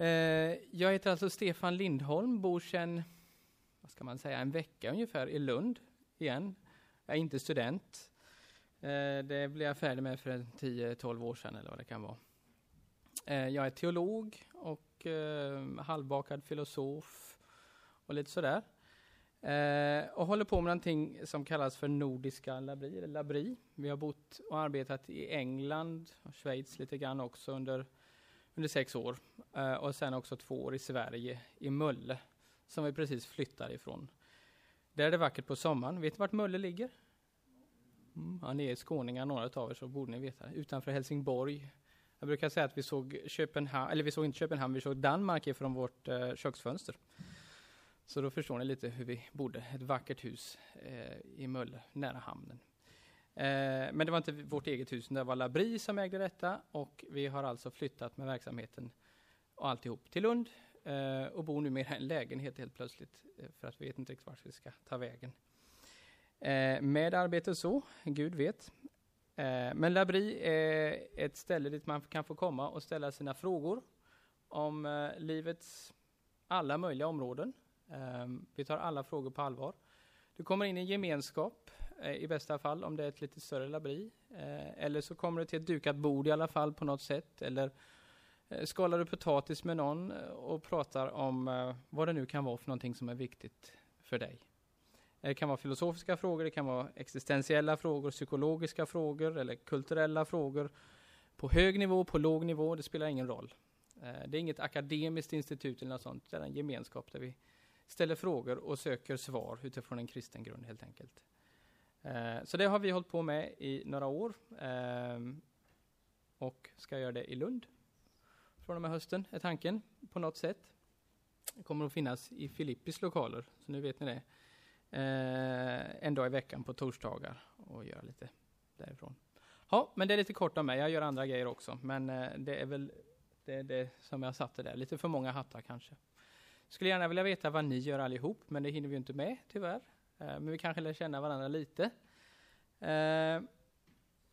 Eh, jag heter alltså Stefan Lindholm, bor sedan, vad ska man säga, en vecka ungefär i Lund igen. Jag är inte student. Eh, det blev jag färdig med för 10-12 år sedan eller vad det kan vara. Eh, jag är teolog och halvbakad filosof och lite sådär. Och håller på med någonting som kallas för Nordiska Labri, eller Labri. Vi har bott och arbetat i England och Schweiz lite grann också under, under sex år. Eh, och sen också två år i Sverige, i Mölle, som vi precis flyttade ifrån. Där är det vackert på sommaren. Vet ni vart Mölle ligger? Mm, ja, ni är skåningar, några av er, så borde ni veta det. Utanför Helsingborg. Jag brukar säga att vi såg Köpenhamn, eller vi såg inte Köpenhamn, vi såg Danmark ifrån vårt eh, köksfönster. Så då förstår ni lite hur vi bodde. Ett vackert hus eh, i Mölle, nära hamnen. Eh, men det var inte vårt eget hus, det var Labri som ägde detta och vi har alltså flyttat med verksamheten och alltihop till Lund eh, och bor numera i en lägenhet helt plötsligt eh, för att vi vet inte riktigt vart vi ska ta vägen. Eh, med arbete så, Gud vet. Eh, men Labri är ett ställe dit man kan få komma och ställa sina frågor om eh, livets alla möjliga områden. Eh, vi tar alla frågor på allvar. Du kommer in i en gemenskap, Eh, i bästa fall, om det är ett lite större labri. Eh, eller så kommer du till ett dukat bord i alla fall på något sätt. Eller eh, skalar du potatis med någon eh, och pratar om eh, vad det nu kan vara för någonting som är viktigt för dig. Det kan vara filosofiska frågor, det kan vara existentiella frågor, psykologiska frågor eller kulturella frågor. På hög nivå, på låg nivå, det spelar ingen roll. Det är inget akademiskt institut eller något sånt, det är en gemenskap där vi ställer frågor och söker svar utifrån en kristen grund helt enkelt. Eh, så det har vi hållit på med i några år eh, och ska göra det i Lund från och med hösten är tanken på något sätt. Det kommer att finnas i Filippis lokaler, så nu vet ni det. Eh, en dag i veckan på torsdagar och göra lite därifrån. Ja, men det är lite kort om mig. Jag gör andra grejer också, men eh, det är väl det, det som jag satte där. Lite för många hattar kanske. Skulle gärna vilja veta vad ni gör allihop, men det hinner vi inte med tyvärr. Eh, men vi kanske lär känna varandra lite. Eh,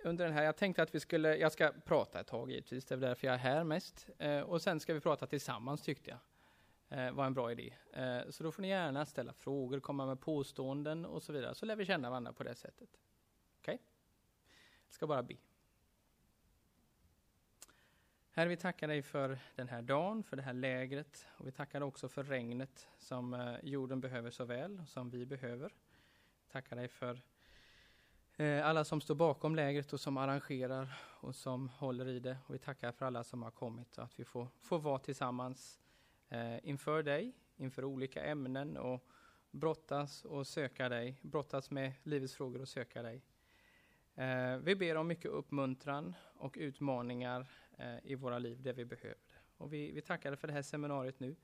under den här, jag tänkte att vi skulle, jag ska prata ett tag givetvis, det är därför jag är här mest. Eh, och sen ska vi prata tillsammans tyckte jag. var en bra idé. så då får ni gärna ställa frågor, komma med påståenden och så vidare, så lär vi känna varandra på det sättet. Okej? Okay? Jag ska bara be. Herre, vi tackar dig för den här dagen, för det här lägret. Och vi tackar också för regnet som eh, jorden behöver så väl, som vi behöver. Tackar dig för eh, alla som står bakom lägret och som arrangerar och som håller i det. Och vi tackar för alla som har kommit och att vi får, får vara tillsammans eh, inför dig, inför olika ämnen och brottas och söka dig, brottas med livets frågor och söka dig. Eh, vi ber om mycket uppmuntran och utmaningar eh, i våra liv där vi behöver det. Och vi, vi tackar för det här seminariet nu.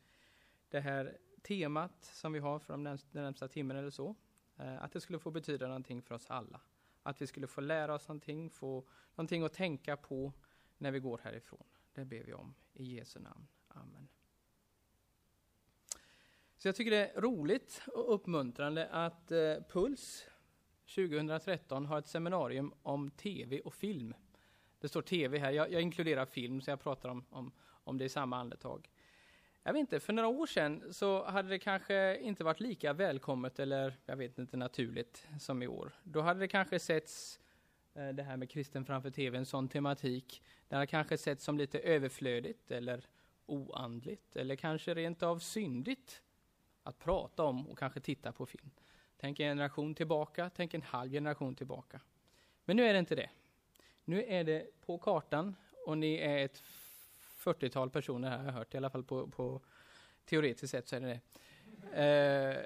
Det här temat som vi har för de närmsta, den närmsta timmen eller så. Eh, att det skulle få betyda någonting för oss alla. Att vi skulle få lära oss någonting, få någonting att tänka på när vi går härifrån. Det ber vi om i Jesu namn. Amen. Så jag tycker det är roligt och uppmuntrande att eh, Puls 2013 har ett seminarium om tv och film. Det står tv här, jag, jag inkluderar film så jag pratar om, om, om det i samma andetag. Jag vet inte, för några år sedan så hade det kanske inte varit lika välkommet eller jag vet inte naturligt som i år. Då hade det kanske setts eh, det här med kristen framför tv, en sån tematik. Det hade kanske setts som lite överflödigt eller oandligt eller kanske rent av syndigt att prata om och kanske titta på film. Tänk en generation tillbaka, tänk en halv generation tillbaka. Men nu är det inte det. Nu är det på kartan och ni är ett 40-tal personer här, har jag hört, i alla fall på, på teoretiskt sett så är det det. Eh,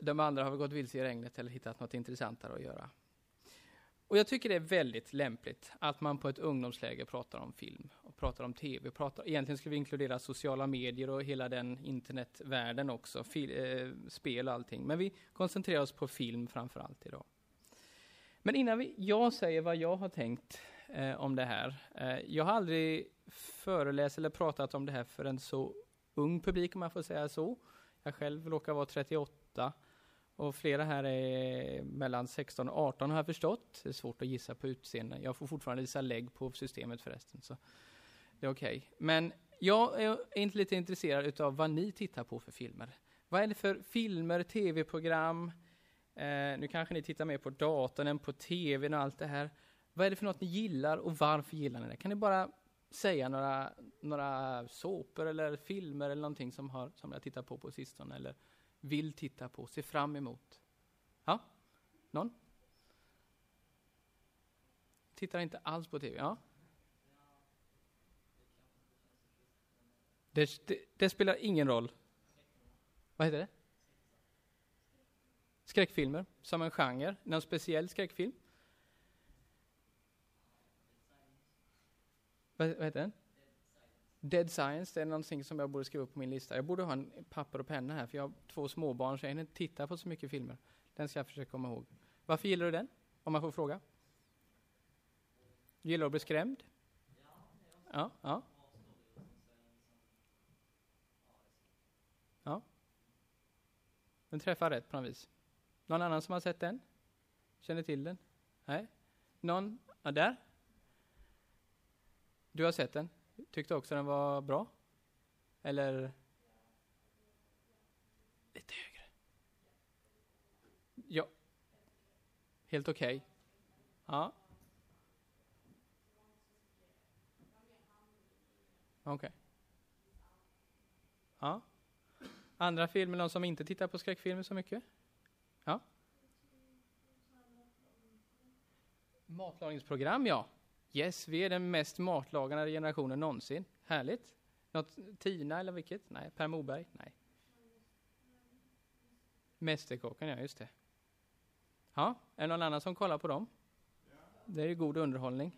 de andra har väl gått vilse i regnet eller hittat något intressantare att göra. Och jag tycker det är väldigt lämpligt att man på ett ungdomsläger pratar om film, och pratar om tv, pratar, egentligen skulle vi inkludera sociala medier och hela den internetvärlden också, fil, eh, spel och allting. Men vi koncentrerar oss på film framför allt idag. Men innan vi, jag säger vad jag har tänkt eh, om det här. Eh, jag har aldrig föreläst eller pratat om det här för en så ung publik, om man får säga så. Jag själv råkar vara 38 och flera här är mellan 16 och 18 har jag förstått. Det är svårt att gissa på utseende. Jag får fortfarande visa lägg på systemet förresten. Så det är okej. Okay. Men jag är inte lite intresserad av vad ni tittar på för filmer. Vad är det för filmer, tv-program? Eh, nu kanske ni tittar mer på datorn än på tvn och allt det här. Vad är det för något ni gillar och varför gillar ni det? Kan ni bara säga några, några såpor eller filmer eller någonting som, har, som jag tittar på på sistone eller vill titta på, se fram emot? Ja? Någon? Tittar inte alls på tv? Ja? Det, det, det, spelar ingen roll. Vad heter det? Skräckfilmer, som en genre. Någon speciell skräckfilm? Vad, vad heter den? Dead Science, det är någonting som jag borde skriva upp på min lista. Jag borde ha en papper och penna här, för jag har två småbarn, så jag hinner inte titta på så mycket filmer. Den ska jag försöka komma ihåg. Varför gillar du den? Om man får fråga. Gillar du att bli skrämd? Ja, ja. Ja. Den träffar rätt på något vis. Någon annan som har sett den? Känner till den? Nej? Någon? Ja, där? Du har sett den? Tyckte också den var bra? Eller? Lite högre. Ja. Helt okej. Okay. Ja. Okej. Okay. Ja. Andra filmer, någon som inte tittar på skräckfilmer så mycket? Ja. Matlagningsprogram, ja. Yes, vi är den mest matlagande generationen någonsin. Härligt. Något Tina eller vilket? Nej, Per Moberg? Nej. Mästerkocken, ja just det. Ja, är det någon annan som kollar på dem? Det är ju god underhållning.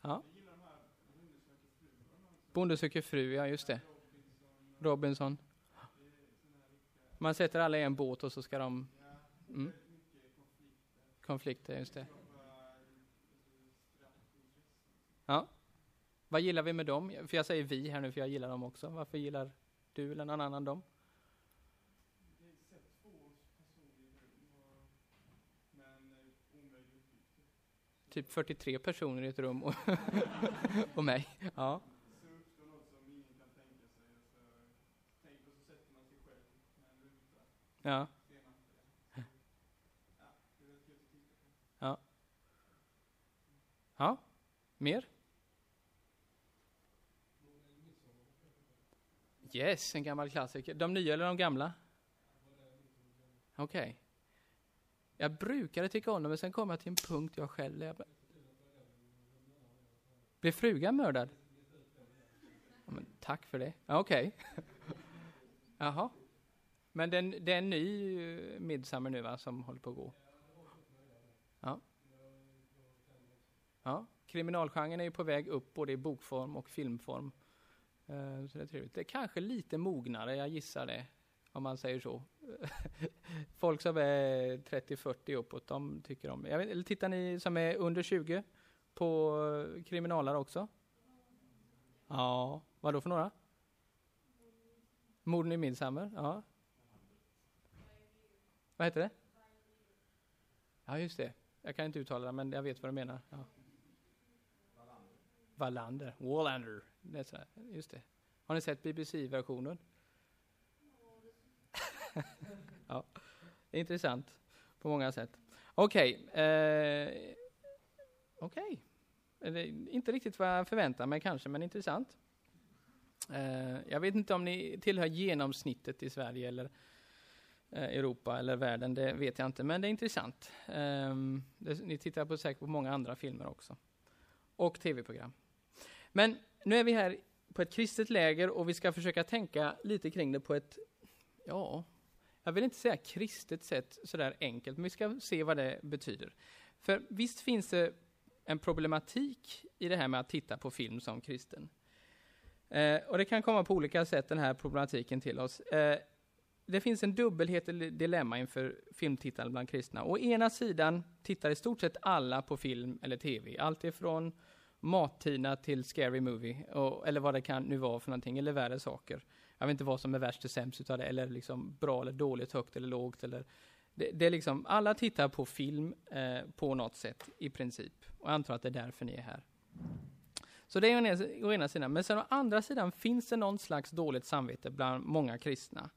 Ja. Bonde söker fru, ja just det. Robinson. Man sätter alla i en båt och så ska de... Mm. Konflikter, just det. Ja. Vad gillar vi med dem? För jag säger vi här nu, för jag gillar dem också. Varför gillar du eller någon annan dem? Typ 43 personer i ett rum och, och mig. Ja. Ja. Ja. Ja. Mer? Yes, en gammal klassiker. De nya eller de gamla? Okej. Okay. Jag brukade tycka om dem, men sen kom jag till en punkt jag själv... Jag... Blev frugan mördad? Ja, men, tack för det. Okej. Okay. Jaha. Men den, det är en ny eh, Midsummer nu va, som håller på att gå? Ja. Ja. Kriminalgenren är ju på väg upp både i bokform och filmform. Uh, så det är trevligt. Det är kanske lite mognare, jag gissar det. Om man säger så. Folk som är 30-40 uppåt, de tycker om jag vet, Eller tittar ni som är under 20 på eh, kriminalare också? Ja, vad då för några? Morden i Midsummer, ja. Vad heter det? Ja, just det. Jag kan inte uttala det, men jag vet vad du menar. Ja. Wallander. Wallander. just det. Har ni sett BBC-versionen? ja, intressant på många sätt. Okej. Okay, eh, Okej. Okay. Inte riktigt vad jag förväntar mig kanske, men intressant. Eh, jag vet inte om ni tillhör genomsnittet i Sverige eller eh, Eh, Europa eller världen, det vet jag inte, men det är intressant. Eh, det, ni tittar på säkert på många andra filmer också. Och tv-program. Men nu är vi här på ett kristet läger och vi ska försöka tänka lite kring det på ett, ja, jag vill inte säga kristet sätt sådär enkelt, men vi ska se vad det betyder. För visst finns det en problematik i det här med att titta på film som kristen. Eh, och det kan komma på olika sätt, den här problematiken till oss. Eh, det finns en dubbelhet eller dilemma inför filmtittande bland kristna. Å ena sidan tittar i stort sett alla på film eller tv, alltifrån Mat-Tina till Scary Movie, och, eller vad det kan nu vara för någonting, eller värre saker. Jag vet inte vad som är värst och sämst utav det, eller liksom bra eller dåligt, högt eller lågt, eller det, det är liksom, alla tittar på film eh, på något sätt, i princip. Och jag antar att det är därför ni är här. Så det är å ena sidan. Men sen å andra sidan finns det någon slags dåligt samvete bland många kristna.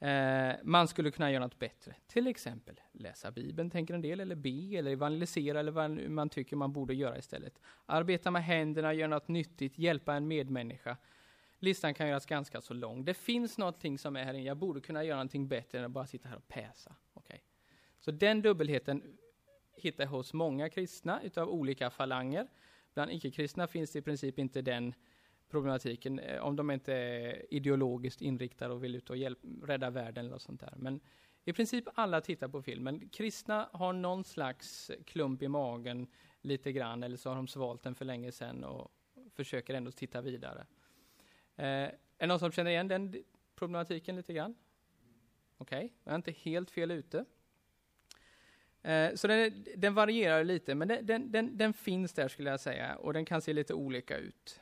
Eh, man skulle kunna göra något bättre. Till exempel läsa Bibeln, tänker en del, eller be, eller evangelisera, eller vad man tycker man borde göra istället. Arbeta med händerna, göra något nyttigt, hjälpa en medmänniska. Listan kan göras ganska så lång. Det finns någonting som är här inne, jag borde kunna göra någonting bättre än att bara sitta här och päsa. Okay. Så den dubbelheten hittar jag hos många kristna utav olika falanger. Bland icke-kristna finns det i princip inte den problematiken, eh, om de inte är ideologiskt inriktade och vill ut och hjälp, rädda världen eller sånt där. Men i princip alla tittar på filmen. Kristna har någon slags klump i magen lite grann, eller så har de svalt den för länge sedan och försöker ändå titta vidare. Eh, är det någon som känner igen den problematiken lite grann? Okej, okay. jag är inte helt fel ute. Eh, så den, den, varierar lite, men den, den, den, finns där skulle jag säga, och den kan se lite olika ut.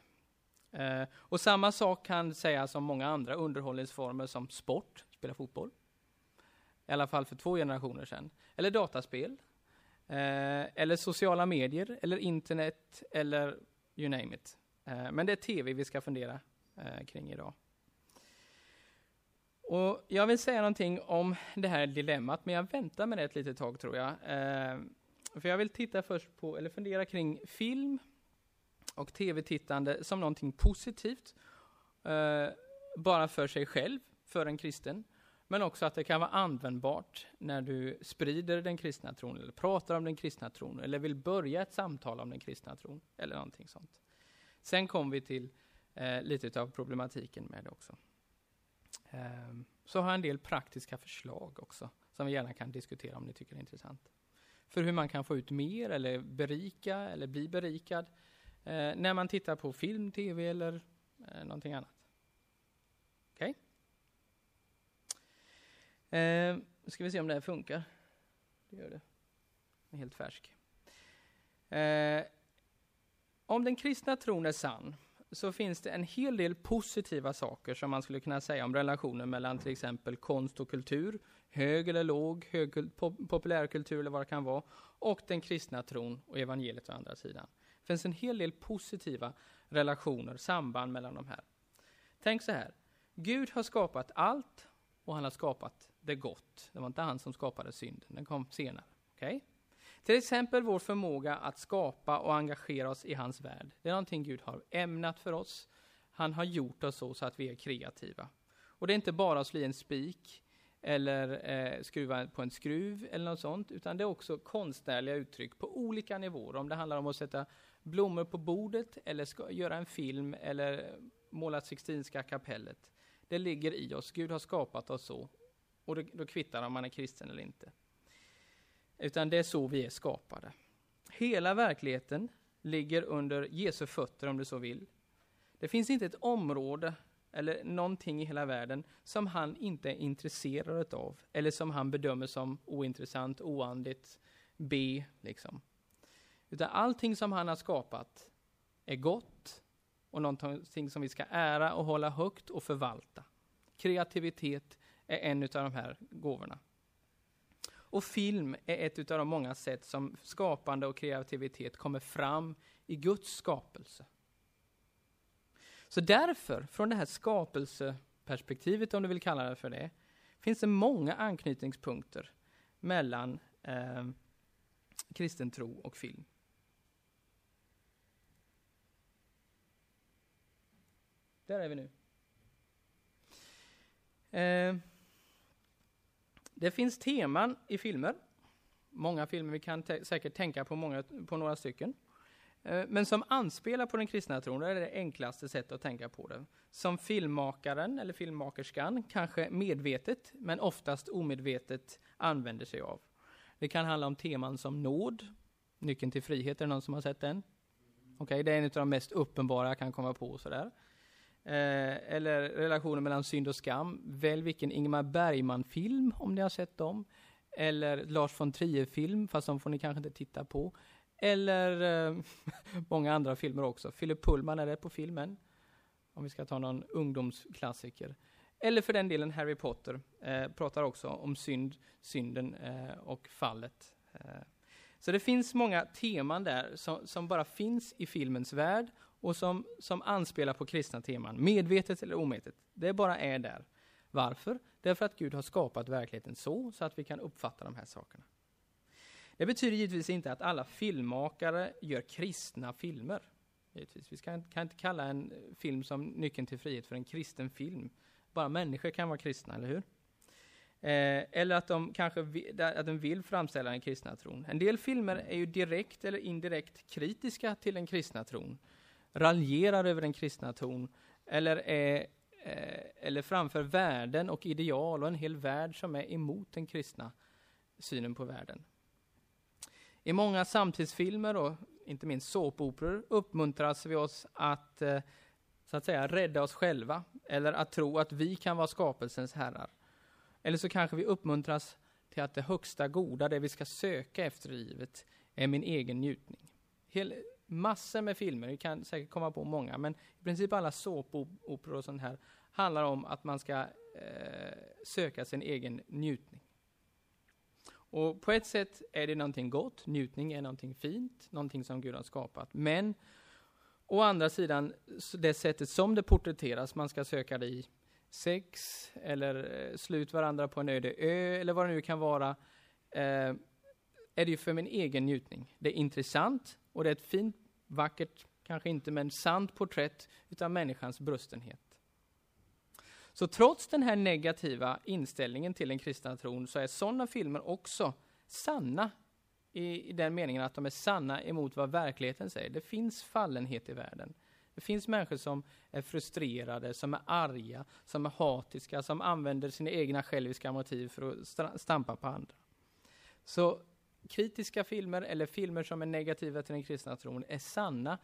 Eh, och samma sak kan sägas om många andra underhållningsformer som sport, spela fotboll. I alla fall för två generationer sedan. Eller dataspel. Eh, eller sociala medier, eller internet, eller you name it. Eh, men det är tv vi ska fundera eh, kring idag. Och jag vill säga någonting om det här dilemmat, men jag väntar med det ett litet tag tror jag. Eh, för jag vill titta först på, eller fundera kring film och tv-tittande som någonting positivt, eh, bara för sig själv, för en kristen, men också att det kan vara användbart när du sprider den kristna tron, eller pratar om den kristna tron, eller vill börja ett samtal om den kristna tron, eller någonting sånt. Sen kommer vi till eh, lite av problematiken med det också. Eh, så har jag en del praktiska förslag också, som vi gärna kan diskutera om ni tycker det är intressant. För hur man kan få ut mer, eller berika, eller bli berikad, eh, Eh, när man tittar på film, tv eller eh, någonting annat. Okej? Okay? Eh, ska vi se om det här funkar. Det gör det. Den är helt färsk. Eh, om den kristna tron är sann så finns det en hel del positiva saker som man skulle kunna säga om relationen mellan till exempel konst och kultur, hög eller låg, hög, populärkultur eller vad det kan vara, och den kristna tron och evangeliet å andra sidan. Det finns en hel del positiva relationer, samband mellan de här. Tänk så här, Gud har skapat allt och han har skapat det gott. Det var inte han som skapade synden, den kom senare. Okay? Till exempel vår förmåga att skapa och engagera oss i hans värld. Det är någonting Gud har ämnat för oss. Han har gjort oss så, så att vi är kreativa. Och det är inte bara att slå i en spik eller eh, skruva på en skruv eller något sånt, utan det är också konstnärliga uttryck på olika nivåer. Om det handlar om att sätta blommor på bordet, eller ska, göra en film, eller måla Sixtinska kapellet. Det ligger i oss. Gud har skapat oss så. Och då kvittar om man är kristen eller inte. Utan det är så vi är skapade. Hela verkligheten ligger under Jesu fötter om du så vill. Det finns inte ett område eller någonting i hela världen som han inte är intresserad av eller som han bedömer som ointressant, oandligt, B. Liksom. Utan allting som han har skapat är gott och någonting som vi ska ära och hålla högt och förvalta. Kreativitet är en av de här gåvorna. Och film är ett av de många sätt som skapande och kreativitet kommer fram i Guds skapelse. Så därför, från det här skapelseperspektivet, om du vill kalla det för det, finns det många anknytningspunkter mellan eh, kristen tro och film. Där är vi nu. Eh, det finns teman i filmer. Många filmer, vi kan säkert tänka på, många, på några stycken. Eh, men som anspelar på den kristna tron, det är det enklaste sättet att tänka på det. Som filmmakaren eller filmmakerskan kanske medvetet, men oftast omedvetet använder sig av. Det kan handla om teman som nåd, nyckeln till frihet, är det någon som har sett den? Okej, okay, det är en av de mest uppenbara jag kan komma på. Sådär. Eh, eller relationen mellan synd och skam. Välj vilken Ingmar Bergman-film, om ni har sett dem. Eller Lars von Trier-film, fast de får ni kanske inte titta på. Eller eh, många andra filmer också. Philip Pullman är det på filmen. Om vi ska ta någon ungdomsklassiker. Eller för den delen Harry Potter. Eh, pratar också om synd, synden eh, och fallet. Eh, så det finns många teman där som, som, bara finns i filmens värld och som, som anspelar på kristna teman, medvetet eller omedvetet. Det bara är där. Varför? Därför att Gud har skapat verkligheten så, så att vi kan uppfatta de här sakerna. Det betyder givetvis inte att alla filmmakare gör kristna filmer. Givetvis. Vi ska, kan inte kalla en eh, film som Nyckeln till frihet för en kristen film. Bara människor kan vara kristna, eller hur? Eh, eller att de kanske vill, att de vill framställa den kristna tron. En del filmer är ju direkt eller indirekt kritiska till den kristna tron. Raljerar över den kristna tron. Eller, är, eh, eller framför värden och ideal och en hel värld som är emot den kristna synen på världen. I många samtidsfilmer och inte minst såpoperor uppmuntras vi oss att eh, så att säga rädda oss själva eller att tro att vi kan vara skapelsens herrar. Eller så kanske vi uppmuntras till att det högsta goda, det vi ska söka efter i livet, är min egen njutning. Hel, massor med filmer, vi kan säkert komma på många, men i princip alla såpoperor och sånt här handlar om att man ska eh, söka sin egen njutning. Och på ett sätt är det någonting gott, njutning är någonting fint, någonting som Gud har skapat. Men å andra sidan, det sättet som det porträtteras, man ska söka det i sex, eller eh, slut varandra på en öde ö, eller vad det nu kan vara, eh, är det ju för min egen njutning. Det är intressant, och det är ett fint, vackert, kanske inte, men sant porträtt utav människans brustenhet. Så trots den här negativa inställningen till den kristna tron så är sådana filmer också sanna i, i, den meningen att de är sanna emot vad verkligheten säger. Det finns fallenhet i världen. Det finns människor som är frustrerade, som är arga, som är hatiska, som använder sina egna själviska motiv för att stampa på andra. Så kritiska filmer, eller filmer som är negativa till den kristna tron, är sanna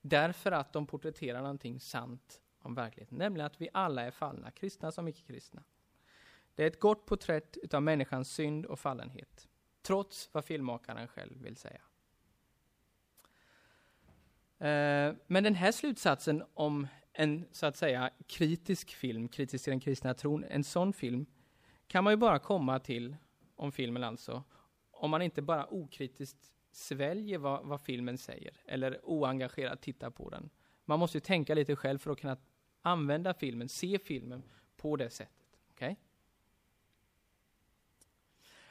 därför att de porträtterar någonting sant om verkligheten, nämligen att vi alla är fallna, kristna som icke-kristna. Det är ett gott porträtt av människans synd och fallenhet, trots vad filmmakaren själv vill säga. Eh, men den här slutsatsen om en så att säga kritisk film, kritisk till den kristna tron, en sån film kan man ju bara komma till, om filmen alltså, om man inte bara okritiskt sväljer vad, vad filmen säger, eller oengagerat tittar på den. Man måste ju tänka lite själv för att kunna använda filmen, se filmen på det sättet. Okay?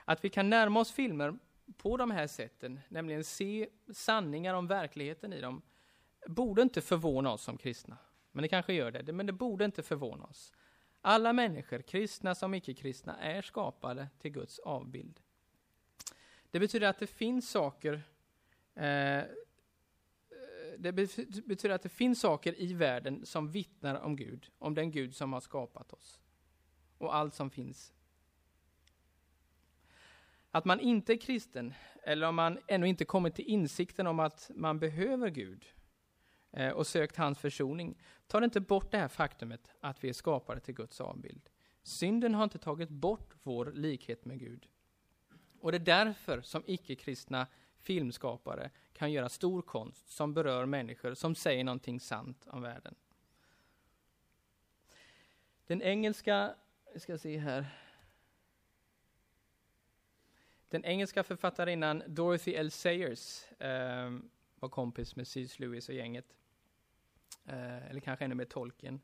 Att vi kan närma oss filmer på de här sätten, nämligen se sanningar om verkligheten i dem, borde inte förvåna oss som kristna. Men det kanske gör det, men det borde inte förvåna oss. Alla människor, kristna som icke-kristna, är skapade till Guds avbild. Det betyder att det finns saker eh, det betyder att det finns saker i världen som vittnar om Gud, om den Gud som har skapat oss. Och allt som finns. Att man inte är kristen, eller om man ännu inte kommit till insikten om att man behöver Gud eh, och sökt hans försoning, tar inte bort det här faktumet att vi är skapade till Guds avbild. Synden har inte tagit bort vår likhet med Gud. Och det är därför som icke-kristna filmskapare kan göra stor konst som berör människor, som säger någonting sant om världen. Den engelska, ska se här. Den engelska författarinnan Dorothy L. Sayers eh, var kompis med C.S. Lewis och gänget. Eh, eller kanske ännu mer tolken.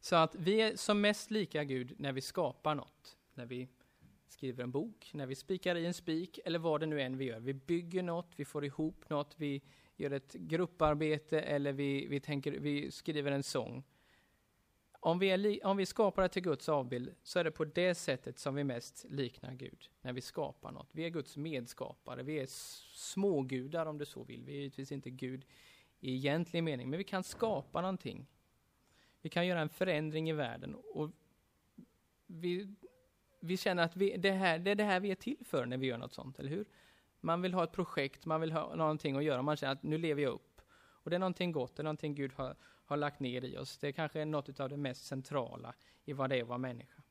Så att vi är som mest lika Gud när vi skapar något. När vi skriver en bok, när vi spikar i en spik eller vad det nu än vi gör. Vi bygger något, vi får ihop något, vi gör ett grupparbete eller vi, vi, tänker, vi skriver en sång. Om vi, är om vi skapar det till Guds avbild så är det på det sättet som vi mest liknar Gud, när vi skapar något. Vi är Guds medskapare, vi är smågudar om du så vill. Vi är givetvis inte Gud i egentlig mening, men vi kan skapa någonting. Vi kan göra en förändring i världen och vi vi känner att vi, det, här, det är det här vi är till för när vi gör något sånt, eller hur? Man vill ha ett projekt, man vill ha någonting att göra, man känner att nu lever jag upp. Och det är någonting gott, det är någonting Gud har, har lagt ner i oss. Det är kanske är något av det mest centrala i vad det är att vara människa.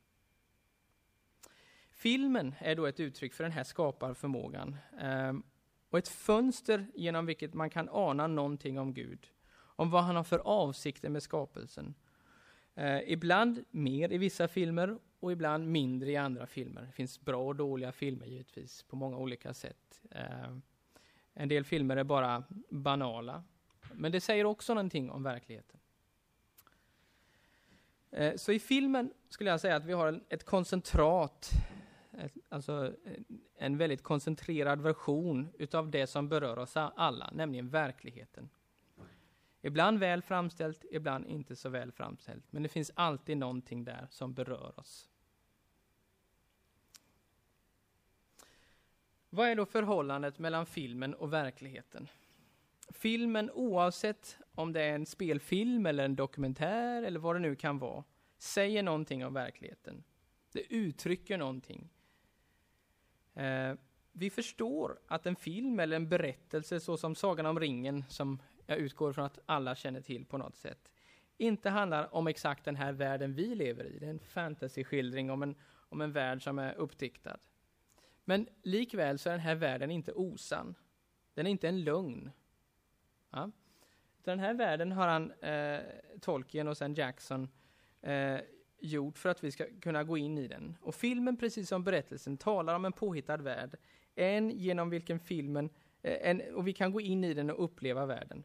Filmen är då ett uttryck för den här skaparförmågan. Um, och ett fönster genom vilket man kan ana någonting om Gud. Om vad han har för avsikter med skapelsen. Uh, ibland mer i vissa filmer och ibland mindre i andra filmer. Det finns bra och dåliga filmer givetvis på många olika sätt. Eh, en del filmer är bara banala. Men det säger också någonting om verkligheten. Eh, så i filmen skulle jag säga att vi har ett koncentrat, alltså en väldigt koncentrerad version utav det som berör oss alla, nämligen verkligheten. Ibland väl framställt, ibland inte så väl framställt, men det finns alltid någonting där som berör oss. Vad är då förhållandet mellan filmen och verkligheten? Filmen, oavsett om det är en spelfilm eller en dokumentär eller vad det nu kan vara, säger någonting om verkligheten. Det uttrycker någonting. Eh, vi förstår att en film eller en berättelse såsom Sagan om ringen, som jag utgår från att alla känner till på något sätt, inte handlar om exakt den här världen vi lever i. Det är en fantasyskildring om en, om en värld som är uppdiktad. Men likväl så är den här världen inte osann. Den är inte en lögn. Ja. Den här världen har han, eh, Tolkien och sen Jackson, eh, gjort för att vi ska kunna gå in i den. Och filmen, precis som berättelsen, talar om en påhittad värld. En genom vilken filmen, eh, en, och vi kan gå in i den och uppleva världen.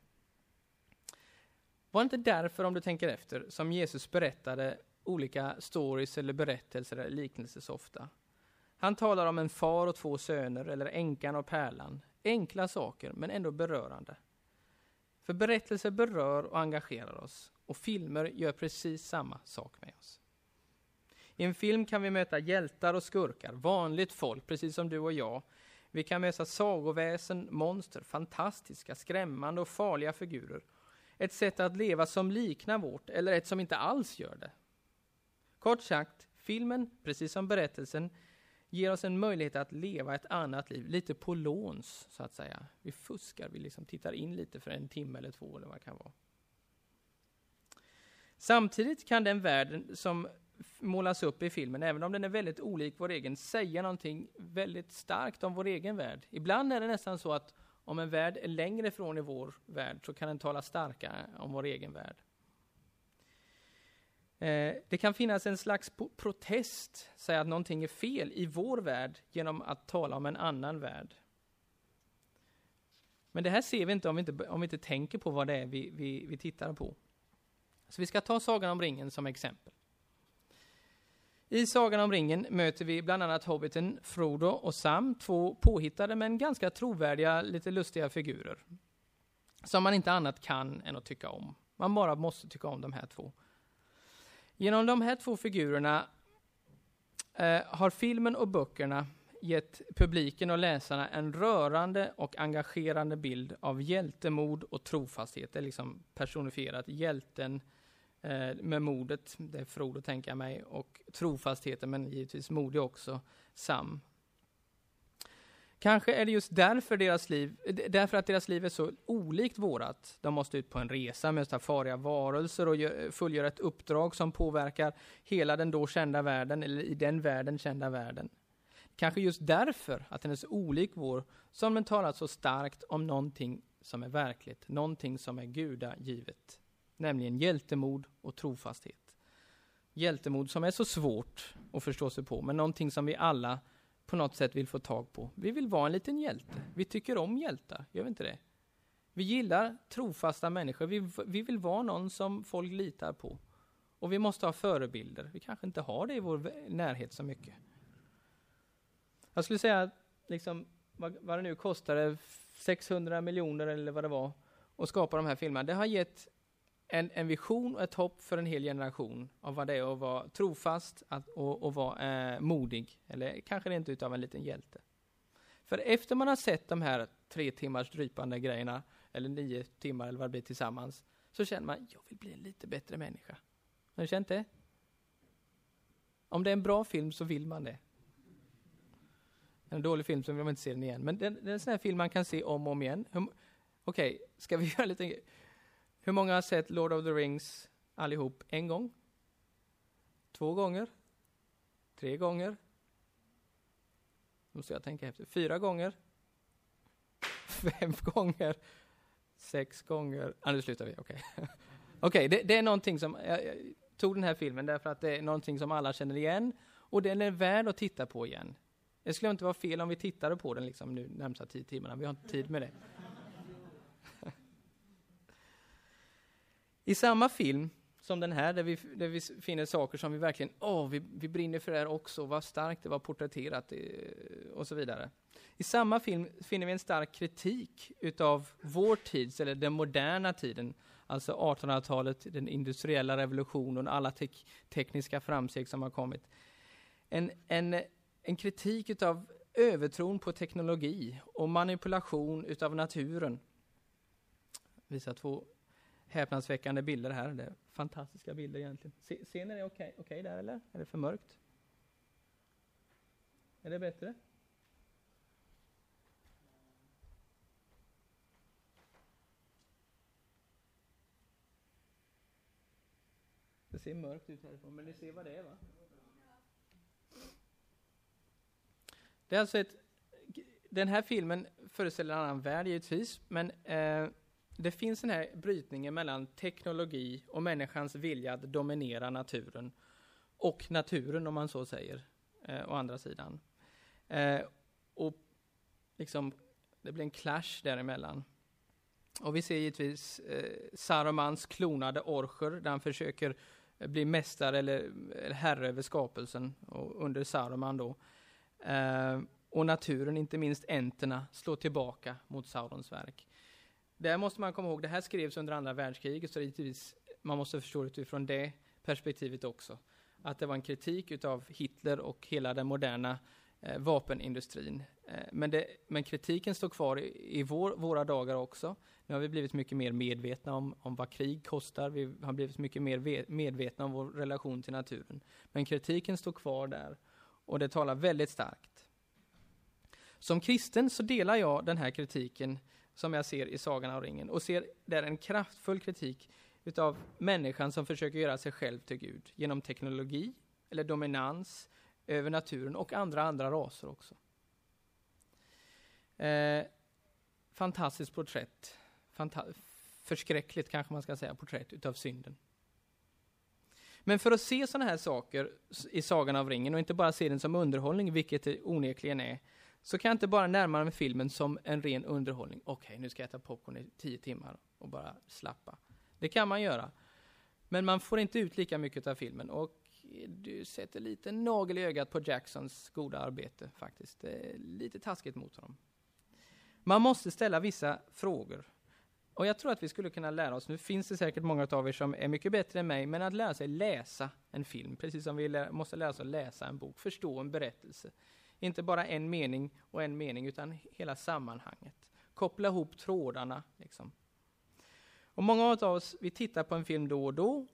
Var det inte därför, om du tänker efter, som Jesus berättade olika stories eller berättelser eller liknelser så ofta? Han talar om en far och två söner, eller änkan och pärlan. Enkla saker, men ändå berörande. För berättelser berör och engagerar oss, och filmer gör precis samma sak med oss. I en film kan vi möta hjältar och skurkar, vanligt folk, precis som du och jag. Vi kan möta sagoväsen, monster, fantastiska, skrämmande och farliga figurer. Ett sätt att leva som liknar vårt, eller ett som inte alls gör det. Kort sagt, filmen, precis som berättelsen, ger oss en möjlighet att leva ett annat liv, lite på låns, så att säga. Vi fuskar, vi liksom tittar in lite för en timme eller två, eller vad det kan vara. Samtidigt kan den världen som målas upp i filmen, även om den är väldigt olik vår egen, säga någonting väldigt starkt om vår egen värld. Ibland är det nästan så att om en värld är längre ifrån i vår värld, så kan den tala starkare om vår egen värld. Eh, det kan finnas en slags protest, säga att någonting är fel i vår värld genom att tala om en annan värld. Men det här ser vi inte om vi inte, om vi inte tänker på vad det är vi, vi, vi tittar på. Så vi ska ta Sagan om ringen som exempel. I Sagan om ringen möter vi bland annat hobbiten Frodo och Sam, två påhittade men ganska trovärdiga, lite lustiga figurer. Som man inte annat kan än att tycka om. Man bara måste tycka om de här två. Genom de här två figurerna eh, har filmen och böckerna gett publiken och läsarna en rörande och engagerande bild av hjältemod och trofasthet. Det är liksom personifierat hjälten eh, Eh, med modet, det är Frodo tänker jag mig, och trofastheten, men givetvis modig också, Sam. Kanske är det just därför, deras liv, därför att deras liv är så olikt vårat. De måste ut på en resa, möta farliga varelser och fullgöra ett uppdrag som påverkar hela den då kända världen, eller i den världen kända världen. Kanske just därför att den är så olik vår, som den talar så starkt om någonting som är verkligt, någonting som är gudagivet. Nämligen hjältemod och trofasthet. Hjältemod som är så svårt att förstå sig på, men någonting som vi alla på något sätt vill få tag på. Vi vill vara en liten hjälte. Vi tycker om hjältar, gör vi inte det? Vi gillar trofasta människor. Vi, vi vill vara någon som folk litar på. Och vi måste ha förebilder. Vi kanske inte har det i vår närhet så mycket. Jag skulle säga, liksom, vad, vad det nu kostade, 600 miljoner eller vad det var, att skapa de här filmerna. Det har gett en, en vision och ett hopp för en hel generation av vad det är att vara trofast att, och, och vara eh, modig, eller kanske rent utav en liten hjälte. För efter man har sett de här tre timmars drypande grejerna, eller nio timmar eller vad det blir tillsammans, så känner man, jag vill bli en lite bättre människa. Har du känt det? Om det är en bra film så vill man det. En dålig film så vill man inte se den igen. Men det, det är en sån här film man kan se om och om igen. Okej, okay, ska vi göra lite hur många har sett Lord of the Rings allihop en gång? Två gånger? Tre gånger? Måste jag tänka efter. Fyra gånger? Fem gånger? Sex gånger? Ah, nu slutar vi, okej. Okay. okay, det, det, är någonting som, jag, jag, tog den här filmen därför att det är någonting som alla känner igen och den är värd att titta på igen. Det skulle inte vara fel om vi tittade på den liksom nu närmsta tio timmarna, vi har inte tid med det. I samma film som den här, där vi, där vi finner saker som vi verkligen, åh, vi, vi brinner för det här också, vad starkt det var porträtterat eh, och så vidare. I samma film finner vi en stark kritik utav vår tids, eller den moderna tiden, alltså 1800-talet, den industriella revolutionen, alla tek tekniska framsteg som har kommit. En, en, en kritik utav övertron på teknologi och manipulation utav naturen. Visa två häpnadsväckande bilder här. Det är fantastiska bilder egentligen. Se, ser ni det okej okay, okay där eller? Är det för mörkt? Är det bättre? Det ser mörkt ut härifrån, men ni ser vad det är va? Det är alltså ett, den här filmen föreställer en annan värld givetvis, men eh, det finns den här brytningen mellan teknologi och människans vilja att dominera naturen och naturen, om man så säger, eh, å andra sidan. Eh, och liksom, det blir en clash däremellan. Och vi ser givetvis eh, Sarumans klonade orcher, där han försöker eh, bli mästare eller, eller herre över skapelsen, och under Saruman då. Eh, och naturen, inte minst enterna, slår tillbaka mot Saurons verk. Det måste man komma ihåg, det här skrevs under andra världskriget, så givetvis, man måste förstå det utifrån det perspektivet också. Att det var en kritik utav Hitler och hela den moderna eh, vapenindustrin. Eh, men, det, men, kritiken står kvar i, i vår, våra dagar också. Nu har vi blivit mycket mer medvetna om, om vad krig kostar, vi har blivit mycket mer medvetna om vår relation till naturen. Men kritiken står kvar där och det talar väldigt starkt. Som kristen så delar jag den här kritiken som jag ser i Sagan om ringen och ser där en kraftfull kritik utav människan som försöker göra sig själv till Gud genom teknologi eller dominans över naturen och andra andra raser också. Eh, fantastiskt porträtt. Fanta förskräckligt kanske man ska säga, porträtt utav synden. Men för att se sådana här saker i Sagan av ringen och inte bara se den som underhållning, vilket det onekligen är, så kan jag inte bara närma mig filmen som en ren underhållning. Okej, okay, nu ska jag äta popcorn i tio timmar och bara slappa. Det kan man göra. Men man får inte ut lika mycket av filmen och du sätter lite nagel i ögat på Jacksons goda arbete faktiskt. Det är lite taskigt mot honom. Man måste ställa vissa frågor. Och jag tror att vi skulle kunna lära oss, nu finns det säkert många av er som är mycket bättre än mig, men att lära sig läsa en film, precis som vi måste lära oss att läsa en bok, förstå en berättelse. Inte bara en mening och en mening, utan hela sammanhanget. Koppla ihop trådarna. Liksom. Och många av oss, vi tittar på en film då och då,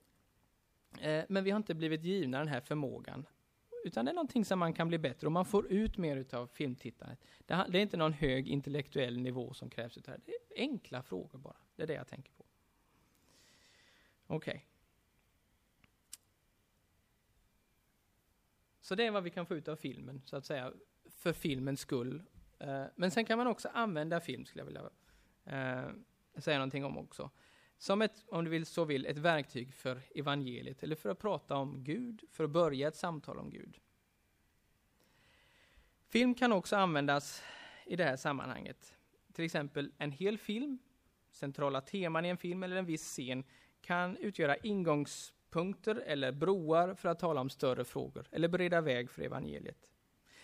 eh, men vi har inte blivit givna den här förmågan. Utan det är någonting som man kan bli bättre och man får ut mer av filmtittandet. Det, det är inte någon hög intellektuell nivå som krävs, utan det är enkla frågor bara. Det är det jag tänker på. Okej. Okay. Så det är vad vi kan få ut av filmen, så att säga, för filmens skull. Eh, men sen kan man också använda film, skulle jag vilja eh, säga någonting om också. Som ett, om du vill så vill, ett verktyg för evangeliet, eller för att prata om Gud, för att börja ett samtal om Gud. Film kan också användas i det här sammanhanget. Till exempel en hel film, centrala teman i en film eller en viss scen kan utgöra ingångs punkter eller broar för att tala om större frågor eller bereda väg för evangeliet.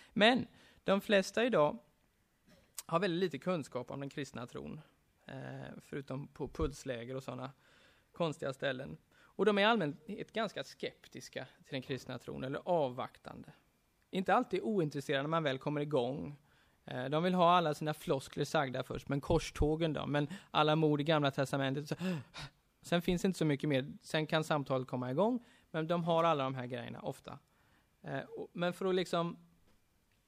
Men de flesta idag har väldigt lite kunskap om den kristna tron, eh, förutom på pulsläger och sådana konstiga ställen. Och de är allmänt ganska skeptiska till den kristna tron, eller avvaktande. Inte alltid ointresserade när man väl kommer igång. Eh, de vill ha alla sina floskler sagda först, men korstågen då? Men alla mord i Gamla Testamentet? Så, Sen finns det inte så mycket mer. Sen kan samtalet komma igång, men de har alla de här grejerna ofta. Eh, och, men för att liksom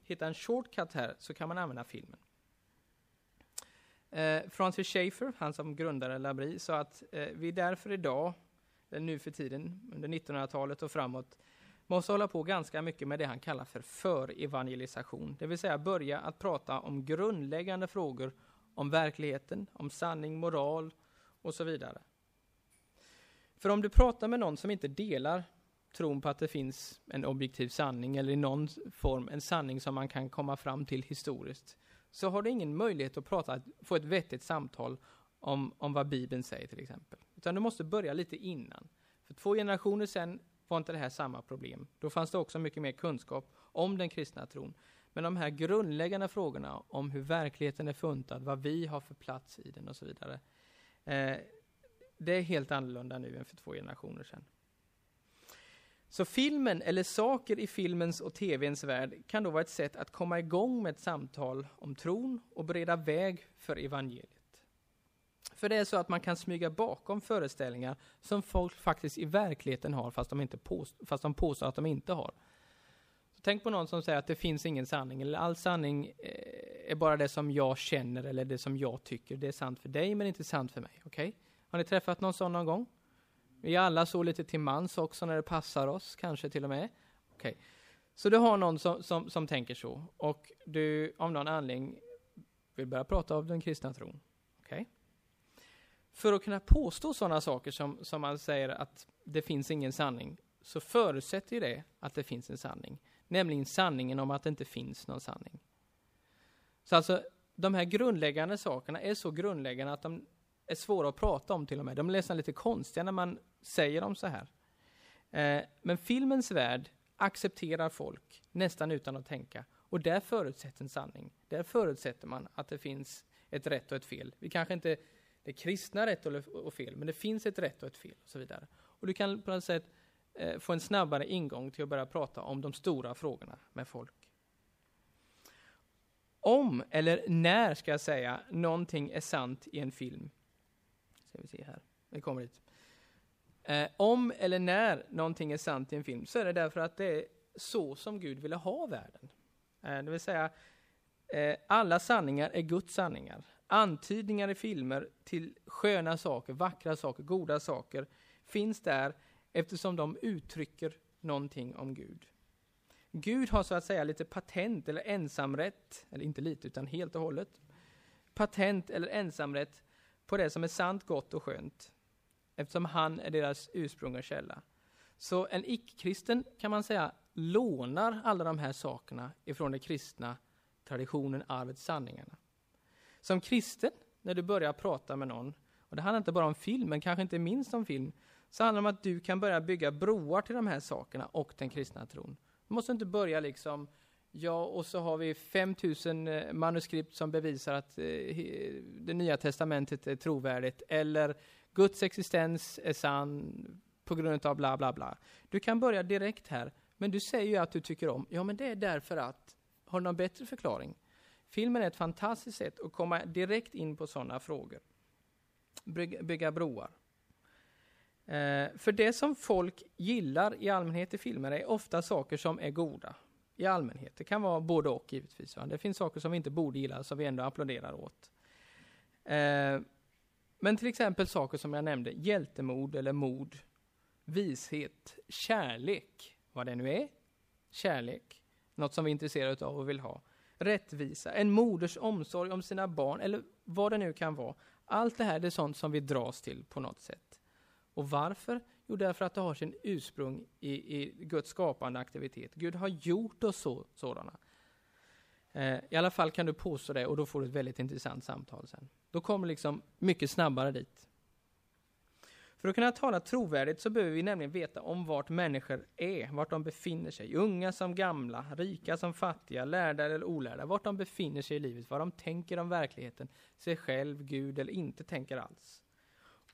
hitta en shortcut här så kan man använda filmen. Eh, Francis Schaeffer, han som grundade Labri, sa att eh, vi därför idag, eh, nu för tiden, under 1900-talet och framåt, måste hålla på ganska mycket med det han kallar för förevangelisation, det vill säga börja att prata om grundläggande frågor om verkligheten, om sanning, moral och så vidare. För om du pratar med någon som inte delar tron på att det finns en objektiv sanning eller i någon form en sanning som man kan komma fram till historiskt, så har du ingen möjlighet att prata, få ett vettigt samtal om, om vad Bibeln säger till exempel. Utan du måste börja lite innan. För två generationer sedan var inte det här samma problem. Då fanns det också mycket mer kunskap om den kristna tron. Men de här grundläggande frågorna om hur verkligheten är funtad, vad vi har för plats i den och så vidare. Eh, det är helt annorlunda nu än för två generationer sedan. Så filmen, eller saker i filmens och tvns värld, kan då vara ett sätt att komma igång med ett samtal om tron och bereda väg för evangeliet. För det är så att man kan smyga bakom föreställningar som folk faktiskt i verkligheten har, fast de, inte påst fast de påstår att de inte har. Så tänk på någon som säger att det finns ingen sanning, eller all sanning eh, är bara det som jag känner eller det som jag tycker. Det är sant för dig, men inte sant för mig. Okay? Har ni träffat någon sån någon gång? Vi är alla så lite till mans också när det passar oss, kanske till och med. Okay. Så du har någon som, som, som tänker så, och du av någon anledning vill börja prata om den kristna tron. Okay. För att kunna påstå sådana saker som, som man säger att det finns ingen sanning, så förutsätter det att det finns en sanning. Nämligen sanningen om att det inte finns någon sanning. Så alltså, de här grundläggande sakerna är så grundläggande att de är svåra att prata om till och med. De är nästan lite konstiga när man säger dem så här. Eh, men filmens värld accepterar folk nästan utan att tänka. Och där förutsätts en sanning. Där förutsätter man att det finns ett rätt och ett fel. Vi kanske inte det kristna rätt och fel, men det finns ett rätt och ett fel och så vidare. Och du kan på något sätt eh, få en snabbare ingång till att börja prata om de stora frågorna med folk. Om, eller när ska jag säga, någonting är sant i en film. Ska vi se här, vi kommer dit. Eh, om eller när någonting är sant i en film så är det därför att det är så som Gud ville ha världen. Eh, det vill säga, eh, alla sanningar är Guds sanningar. Antydningar i filmer till sköna saker, vackra saker, goda saker finns där eftersom de uttrycker någonting om Gud. Gud har så att säga lite patent eller ensamrätt, eller inte lite utan helt och hållet, patent eller ensamrätt på det som är sant, gott och skönt eftersom han är deras ursprung och källa. Så en icke-kristen kan man säga lånar alla de här sakerna ifrån den kristna traditionen, arvet, sanningarna. Som kristen, när du börjar prata med någon, och det handlar inte bara om film, men kanske inte minst om film, så handlar det om att du kan börja bygga broar till de här sakerna och den kristna tron. Du måste inte börja liksom, ja, och så har vi 5000 eh, manuskript som bevisar att eh, det nya testamentet är trovärdigt, eller Guds existens är sann på grund av bla bla bla. Du kan börja direkt här, men du säger ju att du tycker om, ja men det är därför att, har du någon bättre förklaring? Filmen är ett fantastiskt sätt att komma direkt in på sådana frågor. Bygga, bygga broar. Eh, för det som folk gillar i allmänhet i filmer är ofta saker som är goda. I allmänhet. Det kan vara både och givetvis. Va? Det finns saker som vi inte borde gilla som vi ändå applåderar åt. Eh, men till exempel saker som jag nämnde, hjältemod eller mod, vishet, kärlek, vad det nu är, kärlek, något som vi är intresserade av och vill ha, rättvisa, en moders omsorg om sina barn, eller vad det nu kan vara. Allt det här är sånt som vi dras till på något sätt. Och varför? Jo, därför att det har sin ursprung i, i Guds skapande aktivitet. Gud har gjort oss så, sådana. Eh, I alla fall kan du påstå det och då får du ett väldigt intressant samtal sen. Då kommer liksom mycket snabbare dit. För att kunna tala trovärdigt så behöver vi nämligen veta om vart människor är, vart de befinner sig. Unga som gamla, rika som fattiga, lärda eller olärda. Vart de befinner sig i livet, vad de tänker om verkligheten, sig själv, Gud eller inte tänker alls.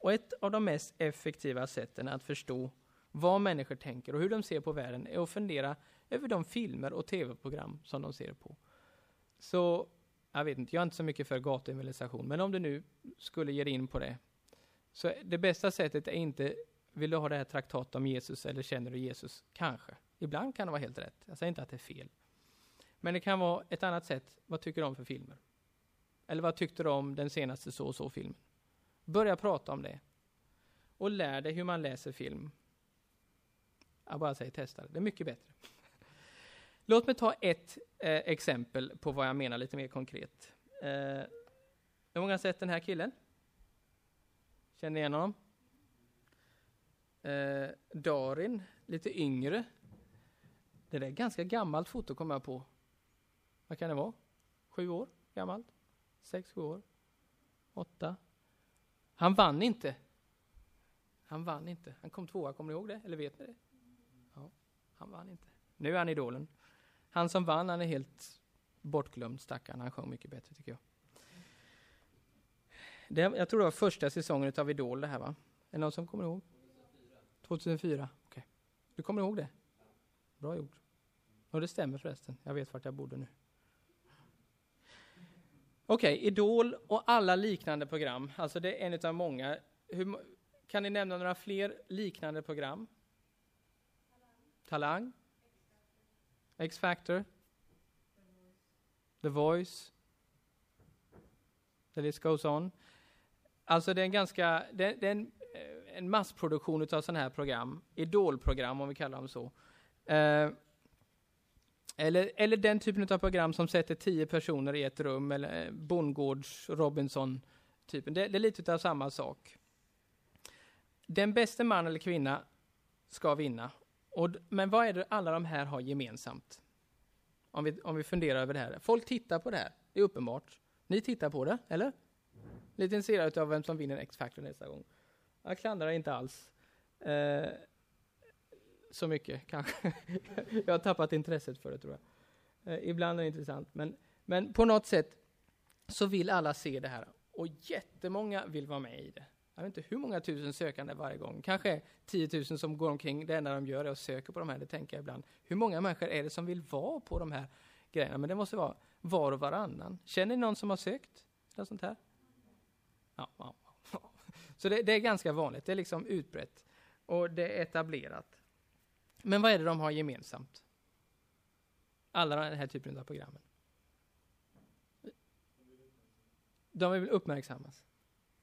Och ett av de mest effektiva sätten att förstå vad människor tänker och hur de ser på världen är att fundera över de filmer och tv-program som de ser på. Så, jag vet inte, jag är inte så mycket för gatuevangelisation, men om du nu skulle ge dig in på det, så det bästa sättet är inte, vill du ha det här traktatet om Jesus eller känner du Jesus? Kanske. Ibland kan det vara helt rätt. Jag säger inte att det är fel. Men det kan vara ett annat sätt. Vad tycker du om för filmer? Eller vad tyckte du om den senaste så och så filmen? Börja prata om det. Och lär dig hur man läser film. Jag bara säger testa det. Det är mycket bättre. Låt mig ta ett eh, exempel på vad jag menar lite mer konkret. Eh, hur många har sett den här killen? Känner ni igen honom? Eh, Darin, lite yngre. Det där är ganska gammalt foto kommer jag på. Vad kan det vara? Sju år gammalt? Sex, sju år? Åtta? Han vann inte. Han vann inte. Han kom tvåa, kommer ni ihåg det? Eller vet ni det? Ja, han vann inte. Nu är han idolen. Han som vann, han är helt bortglömd, stackarn. Han sjöng mycket bättre, tycker jag. Det, jag tror det var första säsongen av Idol det här, va? Är det någon som kommer ihåg? 2004. Okej. Okay. Du kommer ihåg det? Bra gjort. Och det stämmer förresten. Jag vet vart jag bodde nu. Okej, okay, Idol och alla liknande program. Alltså det är en av många. Hur, kan ni nämna några fler liknande program? Talang? X-Factor? The Voice? The list goes on. Alltså det är en ganska, det, det är en, eh, en massproduktion av sådana här program, idolprogram om vi kallar dem så. Uh, eller, eller den typen av program som sätter tio personer i ett rum, eller eh, Bondgårds, Robinson-typen. Det, det, är lite av samma sak. Den bästa man eller kvinna ska vinna. Och, men vad är det alla de här har gemensamt? Om vi, om vi funderar över det här. Folk tittar på det här, det är uppenbart. Ni tittar på det, eller? Lite intresserade av vem som vinner X-Factor nästa gång. Jag klandrar inte alls. Eh, så mycket kanske. jag har tappat intresset för det tror jag. Eh, ibland är det intressant, men, men på något sätt så vill alla se det här. Och jättemånga vill vara med i det. Jag vet inte hur många tusen sökande varje gång. Kanske 10 000 som går omkring. Det enda de gör är att söka på de här. Det tänker jag ibland. Hur många människor är det som vill vara på de här grejerna? Men det måste vara var och varannan. Känner ni någon som har sökt? Något sånt här? Ja, ja, ja. Så det, det, är ganska vanligt. Det är liksom utbrett. Och det är etablerat. Men vad är det de har gemensamt? Alla den här typen av programmen. De vill uppmärksammas.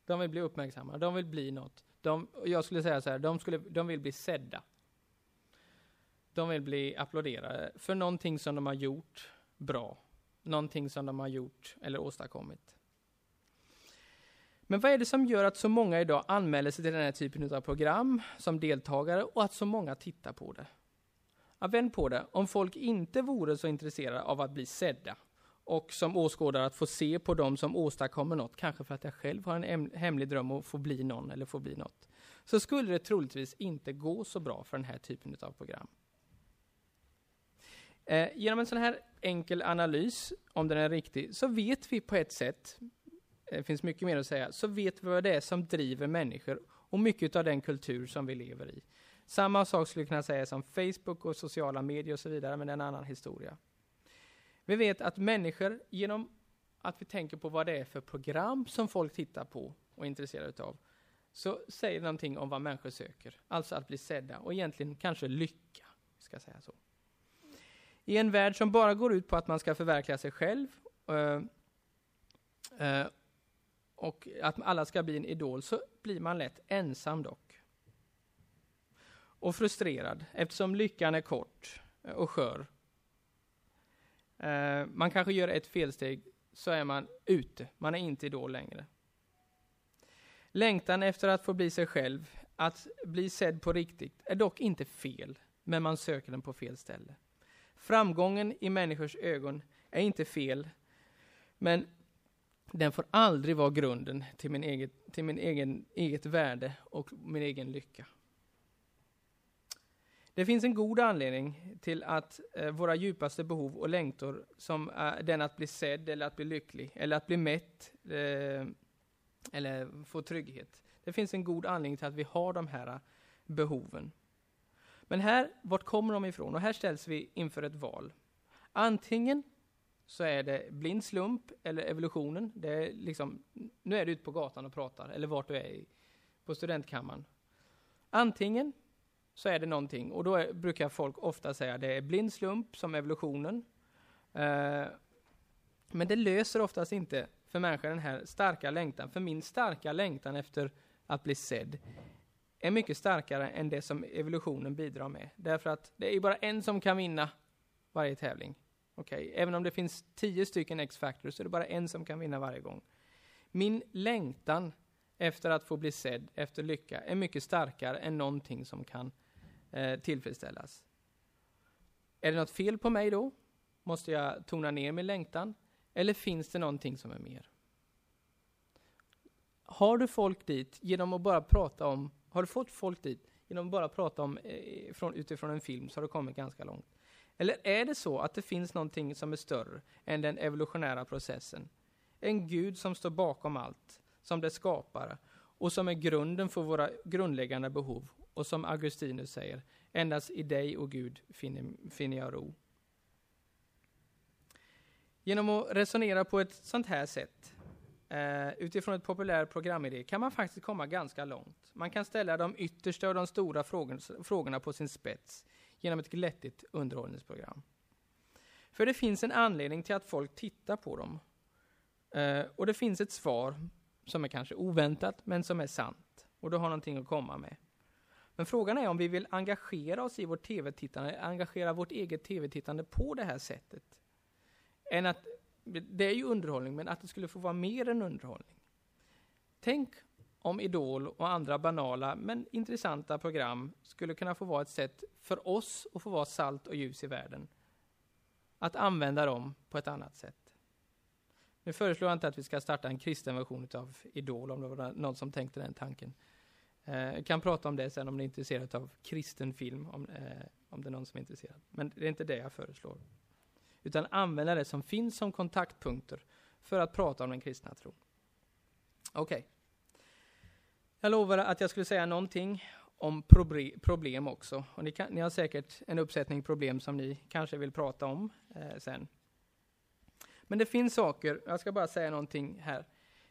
De vill bli uppmärksammade, de vill bli något. De, jag skulle säga så här, de, skulle, de vill bli sedda. De vill bli applåderade för någonting som de har gjort bra. Någonting som de har gjort eller åstadkommit. Men vad är det som gör att så många idag anmäler sig till den här typen av program som deltagare och att så många tittar på det? Ja, vänd på det. Om folk inte vore så intresserade av att bli sedda och som åskådare att få se på dem som åstadkommer något, kanske för att jag själv har en hemlig dröm att få bli någon eller få bli något, så skulle det troligtvis inte gå så bra för den här typen av program. Eh, genom en sån här enkel analys, om den är riktig, så vet vi på ett sätt, det finns mycket mer att säga, så vet vi vad det är som driver människor och mycket av den kultur som vi lever i. Samma sak skulle kunna sägas om Facebook och sociala medier och så vidare, men det är en annan historia. Vi vet att människor, genom att vi tänker på vad det är för program som folk tittar på och är intresserade av, så säger det någonting om vad människor söker. Alltså att bli sedda och egentligen kanske lycka, ska säga så. I en värld som bara går ut på att man ska förverkliga sig själv eh, eh, och att alla ska bli en idol, så blir man lätt ensam dock. Och frustrerad, eftersom lyckan är kort eh, och skör Eh, man kanske gör ett felsteg, så är man ute. Man är inte idol längre. Längtan efter att få bli sig själv, att bli sedd på riktigt, är dock inte fel, men man söker den på fel ställe. Framgången i människors ögon är inte fel, men den får aldrig vara grunden till min eget, till min egen, eget värde och min egen lycka. Det finns en god anledning till att eh, våra djupaste behov och längtor, som eh, den att bli sedd eller att bli lycklig, eller att bli mätt, eh, eller få trygghet. Det finns en god anledning till att vi har de här eh, behoven. Men här, vart kommer de ifrån? Och här ställs vi inför ett val. Antingen så är det blind slump eller evolutionen. Det är liksom, nu är du ute på gatan och pratar, eller vart du är i, på studentkammaren. Antingen så är det någonting. Och då är, brukar folk ofta säga att det är blind slump som evolutionen. Eh, men det löser oftast inte för människan den här starka längtan. För min starka längtan efter att bli sedd är mycket starkare än det som evolutionen bidrar med. Därför att det är bara en som kan vinna varje tävling. Okay? Även om det finns tio stycken X-Factors så är det bara en som kan vinna varje gång. Min längtan efter att få bli sedd, efter lycka, är mycket starkare än någonting som kan eh, tillfredsställas. Är det något fel på mig då? Måste jag tona ner min längtan? Eller finns det någonting som är mer? har du folk dit genom att bara prata om, har du fått folk dit genom att bara prata om eh, från, utifrån en film så har du kommit ganska långt. Eller är det så att det finns någonting som är större än den evolutionära processen? En Gud som står bakom allt, som det skapare och som är grunden för våra grundläggande behov. Och som Augustinus säger, endast i dig och Gud finner, finner jag ro. Genom att resonera på ett sånt här sätt Uh, utifrån ett populärt programidé kan man faktiskt komma ganska långt. Man kan ställa de yttersta och de stora frågorna på sin spets genom ett glättigt underhållningsprogram. För det finns en anledning till att folk tittar på dem. Eh, och det finns ett svar som är kanske oväntat, men som är sant. Och du har någonting att komma med. Men frågan är om vi vill engagera oss i vårt tv-tittande, engagera vårt eget tv-tittande på det här sättet. Än att det är ju underhållning, men att det skulle få vara mer än underhållning. Tänk om Idol och andra banala men intressanta program skulle kunna få vara ett sätt för oss att få vara salt och ljus i världen. Att använda dem på ett annat sätt. Nu föreslår jag inte att vi ska starta en kristen version av Idol, om det var någon som tänkte den tanken. Eh, jag kan prata om det sen om ni är intresserade av kristen film, om, eh, om det är någon som är intresserad. Men det är inte det jag föreslår utan använda det som finns som kontaktpunkter för att prata om den kristna tron. Okej. Okay. Jag lovade att jag skulle säga någonting om problem också. Och ni, kan, ni, har säkert en uppsättning problem som ni kanske vill prata om eh, sen. Men det finns saker, jag ska bara säga någonting här.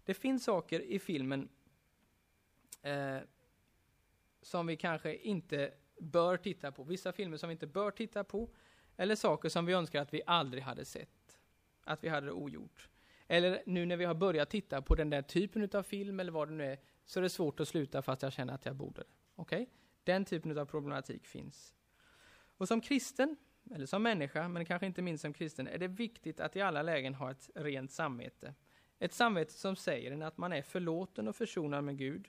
Det finns saker i filmen eh, som vi kanske inte bör titta på. Vissa filmer som vi inte bör titta på. Eller saker som vi önskar att vi aldrig hade sett. Att vi hade det ogjort. Eller nu när vi har börjat titta på den där typen av film eller vad det nu är, så är det svårt att sluta fast jag känner att jag borde. Okej? Okay? Den typen av problematik finns. Och som kristen, eller som människa, men kanske inte minst som kristen, är det viktigt att i alla lägen ha ett rent samvete. Ett samvete som säger en att man är förlåten och försonad med Gud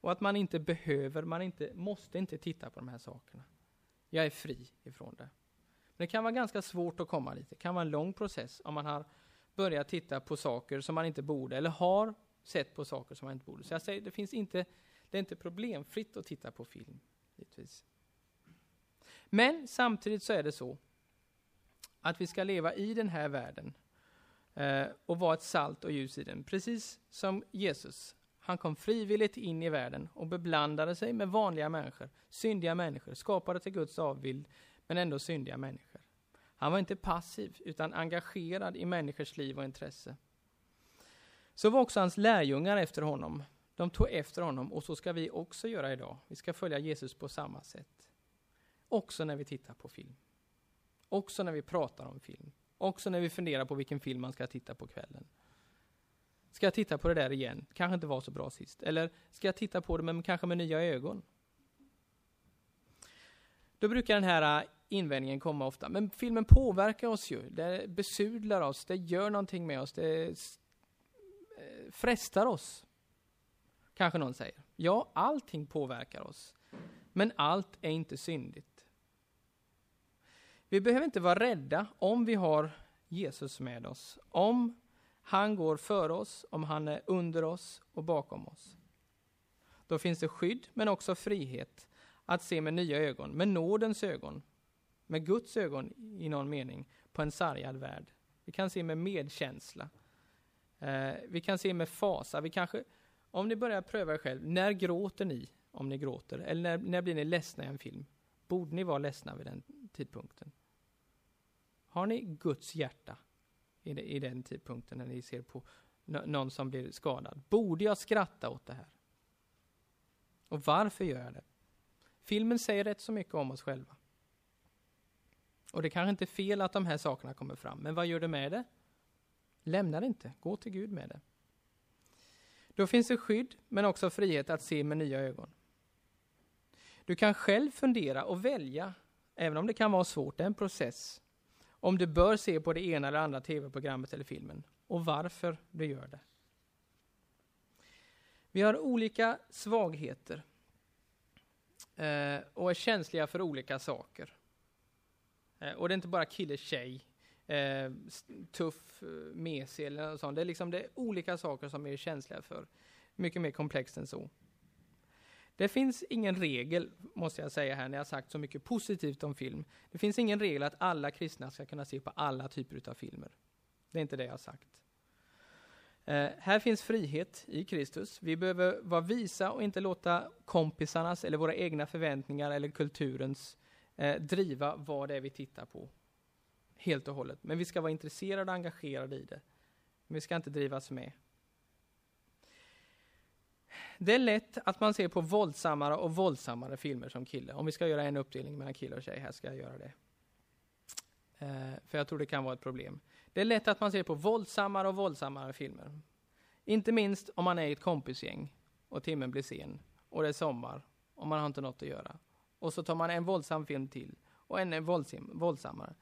och att man inte behöver, man inte, måste inte titta på de här sakerna. Jag är fri ifrån det. Men det kan vara ganska svårt att komma dit. Det kan vara en lång process om man har börjat titta på saker som man inte borde, eller har sett på saker som man inte borde. Så jag säger, det finns inte, det är inte problemfritt att titta på film, givetvis. Men samtidigt så är det så att vi ska leva i den här världen eh, och vara ett salt och ljus i den. Precis som Jesus. Han kom frivilligt in i världen och beblandade sig med vanliga människor, syndiga människor, skapade till Guds avbild, men ändå syndiga människor. Han var inte passiv, utan engagerad i människors liv och intresse. Så var också hans lärjungar efter honom. De tog efter honom och så ska vi också göra idag. Vi ska följa Jesus på samma sätt. Också när vi tittar på film. Också när vi pratar om film. Också när vi funderar på vilken film man ska titta på kvällen. Ska jag titta på det där igen? Kanske inte var så bra sist. Eller ska jag titta på det men kanske med nya ögon? Då brukar den här äh, invändningen komma ofta. Men filmen påverkar oss ju. Det besudlar oss, det gör någonting med oss, det frestar oss. Kanske någon säger. Ja, allting påverkar oss. Men allt är inte syndigt. Vi behöver inte vara rädda om vi har Jesus med oss. Om han går före oss, om han är under oss och bakom oss. Då finns det skydd, men också frihet att se med nya ögon, med nådens ögon, med Guds ögon i någon mening, på en sargad värld. Vi kan se med medkänsla. Eh, vi kan se med fasa. Vi kanske, om ni börjar pröva er själv, när gråter ni om ni gråter? Eller när, när blir ni ledsna i en film? Borde ni vara ledsna vid den tidpunkten? Har ni Guds hjärta i, det, i den tidpunkten när ni ser på någon som blir skadad? Borde jag skratta åt det här? Och varför gör jag det? Filmen säger rätt så mycket om oss själva. Och det kanske inte är fel att de här sakerna kommer fram, men vad gör det med det? Lämna det inte, gå till Gud med det. Då finns det skydd, men också frihet att se med nya ögon. Du kan själv fundera och välja, även om det kan vara svårt, det är en process, om du bör se på det ena eller andra tv-programmet eller filmen, och varför du gör det. Vi har olika svagheter eh, och är känsliga för olika saker. Eh, och det är inte bara kille, tjej, eh, tuff, eh, mesig eller något sånt. Det är, liksom, det är olika saker som vi är känsliga för. mycket mer komplext än så. Det finns ingen regel, måste jag säga här, när jag sagt så mycket positivt om film. Det finns ingen regel att alla kristna ska kunna se på alla typer av filmer. Det är inte det jag har sagt. Eh, här finns frihet i Kristus. Vi behöver vara visa och inte låta kompisarnas eller våra egna förväntningar eller kulturens eh, driva vad det är vi tittar på. Helt och hållet. Men vi ska vara intresserade och engagerade i det. Men vi ska inte drivas med. Det är lätt att man ser på våldsammare och våldsammare filmer som kille. Om vi ska göra en uppdelning mellan kille och tjej, här ska jag göra det. Eh, för jag tror det kan vara ett problem. Det är lätt att man ser på våldsammare och våldsammare filmer. Inte minst om man är i ett kompisgäng och timmen blir sen och det är sommar och man har inte något att göra. Och så tar man en våldsam film till och en våldsam, våldsammare.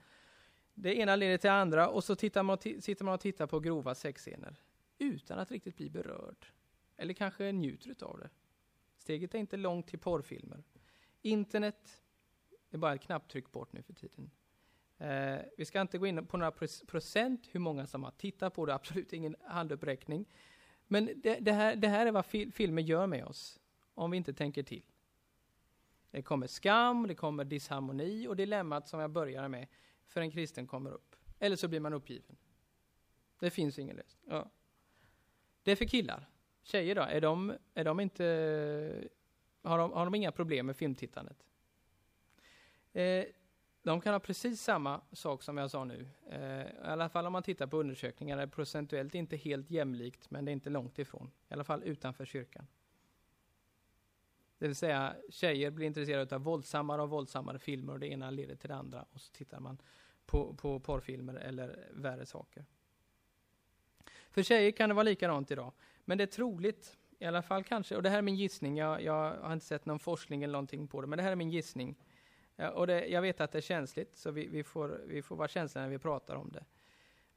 Det ena leder till det andra och så tittar man sitter man och tittar på grova sexscener utan att riktigt bli berörd. Eller kanske njuter av det. Steget är inte långt till porrfilmer. Internet är bara ett knapptryck bort nu för tiden. Eh, vi ska inte gå in på några procent hur många som har tittat på det, absolut ingen handuppräckning. Men det, det, här, det här är vad fil filmer gör med oss, om vi inte tänker till. Det kommer skam, det kommer disharmoni och dilemmat som jag började med, för en kristen kommer upp. Eller så blir man uppgiven. Det finns ingen lösning. Ja. Det är för killar. Tjejer då, är de, är de inte, har de, har de inga problem med filmtittandet? Eh, de kan ha precis samma sak som jag sa nu. Eh, I alla fall om man tittar på undersökningar, det är procentuellt inte helt jämlikt, men det är inte långt ifrån. I alla fall utanför kyrkan. Det vill säga, tjejer blir intresserade av våldsammare och våldsammare filmer och det ena leder till det andra och så tittar man på, på porrfilmer eller värre saker. För tjejer kan det vara likadant idag, men det är troligt, i alla fall kanske, och det här är min gissning, jag, jag har inte sett någon forskning eller någonting på det, men det här är min gissning, och det, jag vet att det är känsligt, så vi, vi, får, vi får vara känsliga när vi pratar om det.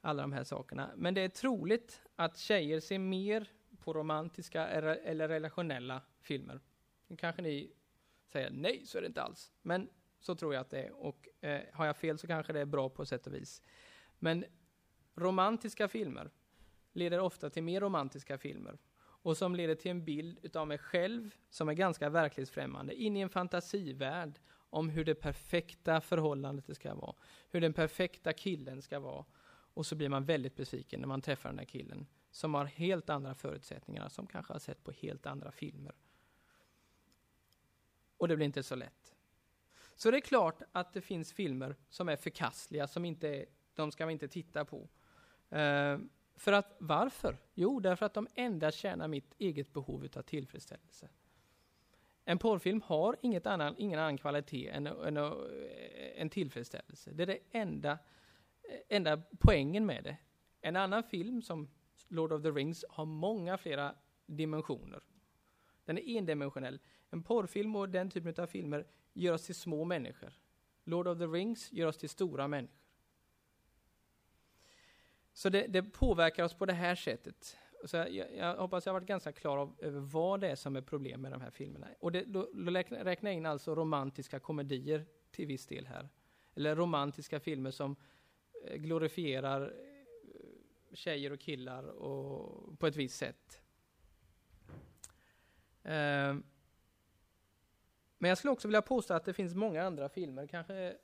Alla de här sakerna. Men det är troligt att tjejer ser mer på romantiska eller relationella filmer. Kanske ni säger nej, så är det inte alls. Men så tror jag att det är. Och eh, har jag fel så kanske det är bra på sätt och vis. Men romantiska filmer leder ofta till mer romantiska filmer. Och som leder till en bild utav mig själv som är ganska verklighetsfrämmande. In i en fantasivärld om hur det perfekta förhållandet ska vara, hur den perfekta killen ska vara. Och så blir man väldigt besviken när man träffar den här killen som har helt andra förutsättningar, som kanske har sett på helt andra filmer. Och det blir inte så lätt. Så det är klart att det finns filmer som är förkastliga, som inte är, de ska vi inte titta på. Uh, för att, varför? Jo, därför att de endast tjänar mitt eget behov av tillfredsställelse. En porrfilm har inget annan, ingen annan kvalitet än, än, än tillfredsställelse. Det är det enda, enda poängen med det. En annan film som Lord of the Rings har många flera dimensioner. Den är endimensionell. En porrfilm och den typen av filmer gör oss till små människor. Lord of the Rings gör oss till stora människor. Så det, det påverkar oss på det här sättet. Så jag, jag, hoppas jag har varit ganska klar av, över vad det är som är problem med de här filmerna. Och det, då, då räknar jag in alltså romantiska komedier till viss del här. Eller romantiska filmer som eh, glorifierar eh, tjejer och killar och, på ett visst sätt. Eh, men jag skulle också vilja påstå att det finns många andra filmer, kanske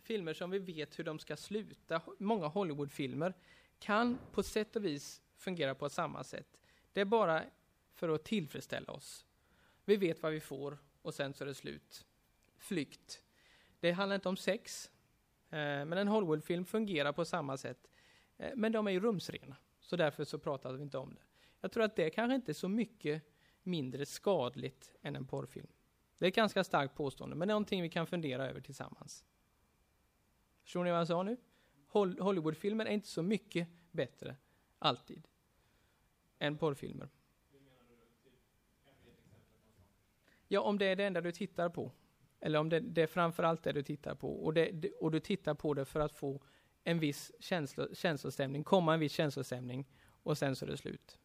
filmer som vi vet hur de ska sluta. Många Hollywoodfilmer kan på sätt och vis fungera på samma sätt. Det är bara för att tillfredsställa oss. Vi vet vad vi får och sen så är det slut. Flykt. Det handlar inte om sex, eh, men en Hollywoodfilm fungerar på samma sätt. Eh, men de är ju rumsrena, så därför så pratar vi inte om det. Jag tror att det kanske inte är så mycket mindre skadligt än en porrfilm. Det är ett ganska starkt påstående, men det är någonting vi kan fundera över tillsammans. Förstår ni vad jag sa nu? Hollywoodfilmer är inte så mycket bättre, alltid än porrfilmer. Ja, om det är det enda du tittar på. Eller om det, det är framförallt det du tittar på. Och, det, och du tittar på det för att få en viss känslo, känslostämning, komma en viss känslostämning och sen så är det slut.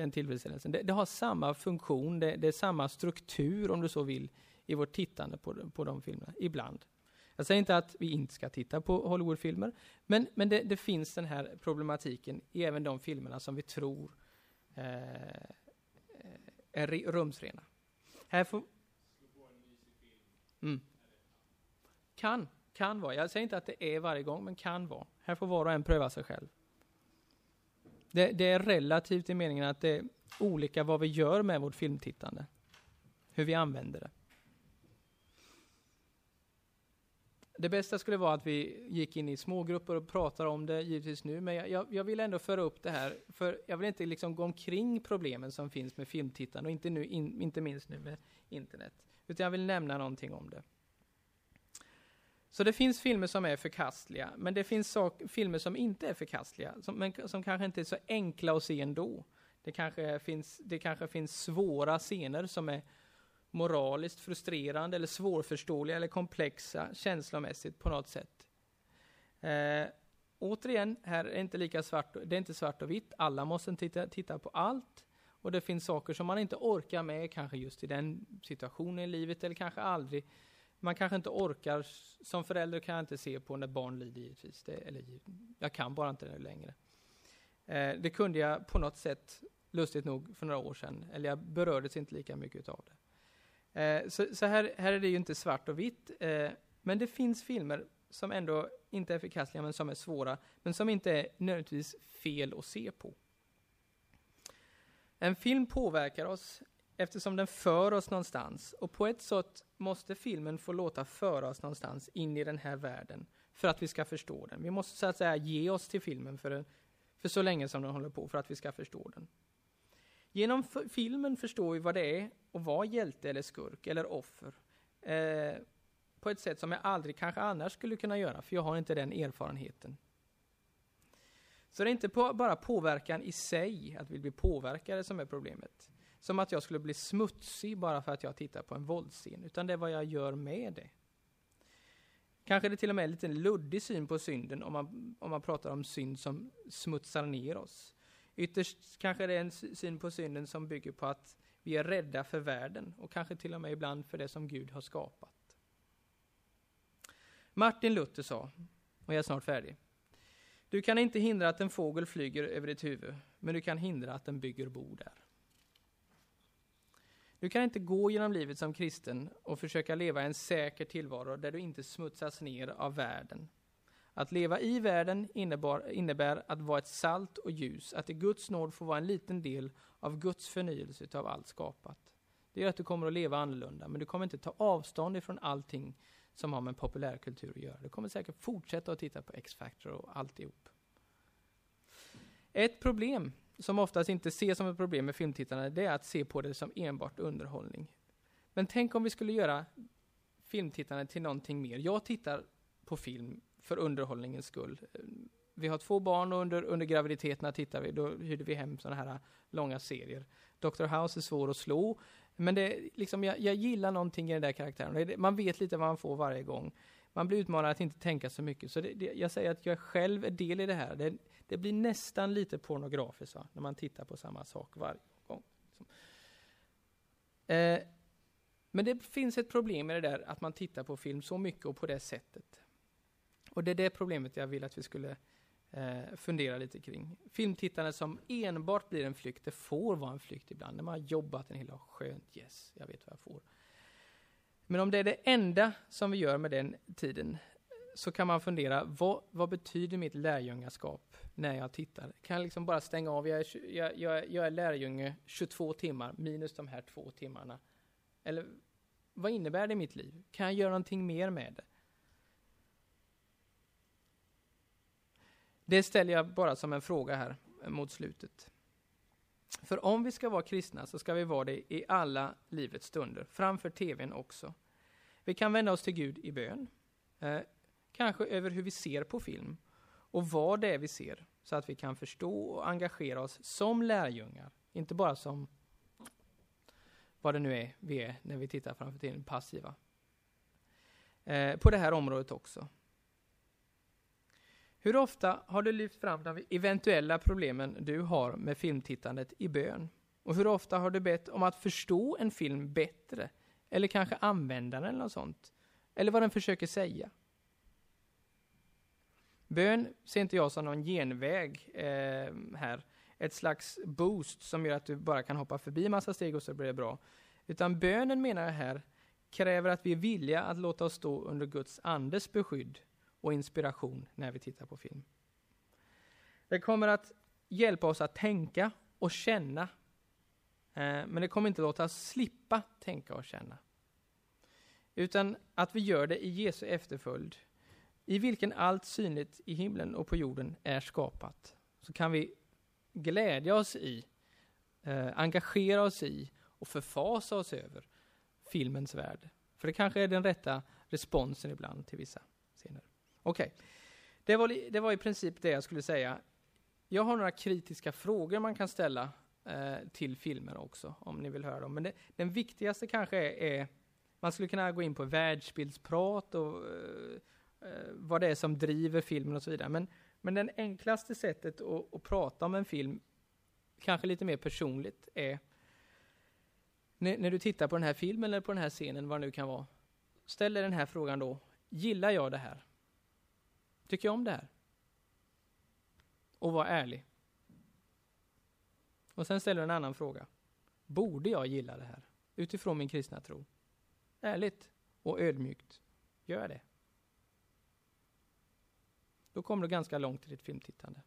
Den tillfredsställelsen. Det, det har samma funktion, det, det, är samma struktur om du så vill i vårt tittande på, på de filmerna, ibland. Jag säger inte att vi inte ska titta på Hollywoodfilmer, men, men det, det finns den här problematiken i även de filmerna som vi tror Eh, är rumsrena. Här får... Mm. Kan, kan vara. Jag säger inte att det är varje gång, men kan vara. Här får var och en pröva sig själv. Det, det, är relativt i meningen att det är olika vad vi gör med vårt filmtittande. Hur vi använder det. Det bästa skulle vara att vi gick in i smågrupper och pratade om det givetvis nu, men jag, jag vill ändå föra upp det här, för jag vill inte liksom gå omkring problemen som finns med filmtittande, och inte, nu, in, inte minst nu med internet, utan jag vill nämna någonting om det. Så det finns filmer som är förkastliga, men det finns sak, filmer som inte är förkastliga, som, men som kanske inte är så enkla att se ändå. Det kanske, finns, det kanske finns svåra scener som är moraliskt frustrerande eller svårförståeliga eller komplexa känslomässigt på något sätt. Eh, återigen, här är inte lika svart, det är inte svart och vitt. Alla måste titta, titta på allt. Och det finns saker som man inte orkar med, kanske just i den situationen i livet, eller kanske aldrig. Man kanske inte orkar, som förälder kan jag inte se på när barn lider givetvis. Det, eller, jag kan bara inte det längre. Eh, det kunde jag på något sätt, lustigt nog, för några år sedan. Eller jag berördes inte lika mycket av det. Eh, så, så här, här, är det ju inte svart och vitt, eh, men det finns filmer som ändå inte är förkastliga, men som är svåra, men som inte är nödvändigtvis fel att se på. En film påverkar oss eftersom den för oss någonstans, och på ett sätt måste filmen få låta föra oss någonstans in i den här världen, för att vi ska förstå den. Vi måste så att säga ge oss till filmen för, för så länge som den håller på, för att vi ska förstå den. Genom filmen förstår vi vad det är att vara hjälte eller skurk eller offer. Eh, på ett sätt som jag aldrig kanske annars skulle kunna göra, för jag har inte den erfarenheten. Så det är inte på, bara påverkan i sig, att vi blir påverkade, som är problemet. Som att jag skulle bli smutsig bara för att jag tittar på en våldsscen, utan det är vad jag gör med det. Kanske det till och med är en lite luddig syn på synden om man, om man pratar om synd som smutsar ner oss. Ytterst kanske det är en syn på synden som bygger på att vi är rädda för världen och kanske till och med ibland för det som Gud har skapat. Martin Luther sa, och jag är snart färdig. Du kan inte hindra att en fågel flyger över ditt huvud, men du kan hindra att den bygger bo där. Du kan inte gå genom livet som kristen och försöka leva en säker tillvaro där du inte smutsas ner av världen att leva i världen innebar, innebär att vara ett salt och ljus, att i Guds nåd få vara en liten del av Guds förnyelse av allt skapat. Det gör att du kommer att leva annorlunda, men du kommer inte ta avstånd ifrån allting som har med populärkultur att göra. Du kommer säkert fortsätta att titta på X-Factor och alltihop. Ett problem som oftast inte ses som ett problem med filmtittarna, det är att se på det som enbart underhållning. Men tänk om vi skulle göra filmtittarna till någonting mer. Jag tittar på film för underhållningens skull. Vi har två barn och under, under graviditeterna tittar vi, då hyrde vi hem sådana här långa serier. Dr. House är svår att slå, men det, liksom, jag, jag gillar någonting i den där karaktären. Man vet lite vad man får varje gång. Man blir utmanad att inte tänka så mycket. Så det, det, jag säger att jag själv är del i det här. Det, det blir nästan lite pornografiskt va? när man tittar på samma sak varje gång. Eh, men det finns ett problem med det där att man tittar på film så mycket och på det sättet. Och det är det problemet jag vill att vi skulle eh, fundera lite kring. Filmtittande som enbart blir en flykt, det får vara en flykt ibland. När man har jobbat en hel dag, skönt, yes, jag vet vad jag får. Men om det är det enda som vi gör med den tiden, så kan man fundera, vad, vad betyder mitt lärjungaskap när jag tittar? Kan jag liksom bara stänga av, jag är, jag, jag, jag är lärjunge 22 timmar, minus de här två timmarna. Eller vad innebär det i mitt liv? Kan jag göra någonting mer med det? Det ställer jag bara som en fråga här eh, mot slutet. För om vi ska vara kristna så ska vi vara det i alla livets stunder, framför tvn också. Vi kan vända oss till Gud i bön, eh, kanske över hur vi ser på film och vad det är vi ser, så att vi kan förstå och engagera oss som lärjungar, inte bara som vad det nu är vi är när vi tittar framför tiden, passiva. Eh, på det här området också. Hur ofta har du lyft fram de eventuella problemen du har med filmtittandet i bön? Och hur ofta har du bett om att förstå en film bättre? Eller kanske använda den eller något sånt? Eller vad den försöker säga? Bön ser inte jag som någon genväg eh, här, ett slags boost som gör att du bara kan hoppa förbi massa steg och så blir det bra. Utan bönen menar jag här kräver att vi är villiga att låta oss stå under Guds andes beskydd och inspiration när vi tittar på film. Det kommer att hjälpa oss att tänka och känna, eh, men det kommer inte låta oss slippa tänka och känna. Utan att vi gör det i Jesu efterföljd, i vilken allt synligt i himlen och på jorden är skapat. Så kan vi glädja oss i, eh, engagera oss i och förfasa oss över filmens värld. För det kanske är den rätta responsen ibland till vissa scener. Okej, okay. det, var, det var i princip det jag skulle säga. Jag har några kritiska frågor man kan ställa eh, till filmer också, om ni vill höra dem. Men det, den viktigaste kanske är, är, man skulle kunna gå in på världsbildsprat och eh, Eh, vad det är som driver filmen och så vidare. Men, men det enklaste sättet att, att prata om en film, kanske lite mer personligt, är när, när, du tittar på den här filmen eller på den här scenen, vad det nu kan vara, ställ dig den här frågan då. Gillar jag det här? Tycker jag om det här? Och var ärlig. Och sen ställer du en annan fråga. Borde jag gilla det här? Utifrån min kristna tro. Ärligt och ödmjukt. Gör jag det? Då kommer du ganska långt i ditt filmtittande.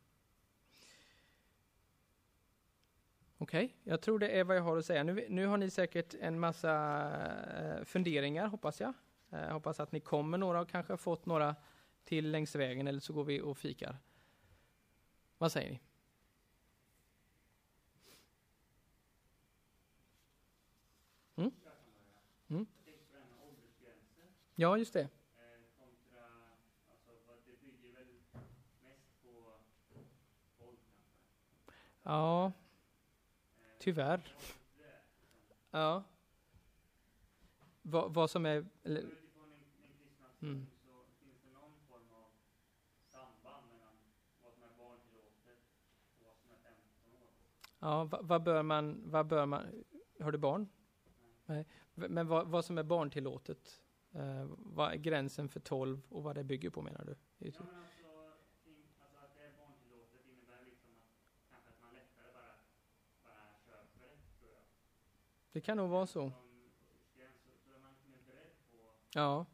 Okej, okay, jag tror det är vad jag har att säga. Nu, nu har ni säkert en massa eh, funderingar, hoppas jag. Jag eh, hoppas att ni kommer några och kanske fått några till längs vägen, eller så går vi och fikar. Vad säger ni? Mm? Mm? Ja, just det. Ja, tyvärr. Ja. Vad, vad som är... Eller, mm. Ja, vad, vad, bör man, vad bör man, har du barn? Nej. Men vad, vad som är barntillåtet? Eh, vad är gränsen för 12 och vad det bygger på menar du? Ja, men alltså, in, alltså att det är barntillåtet innebär liksom att kanske att man lättare bara, bara köper det, tror jag. Det kan nog vara så. Ja.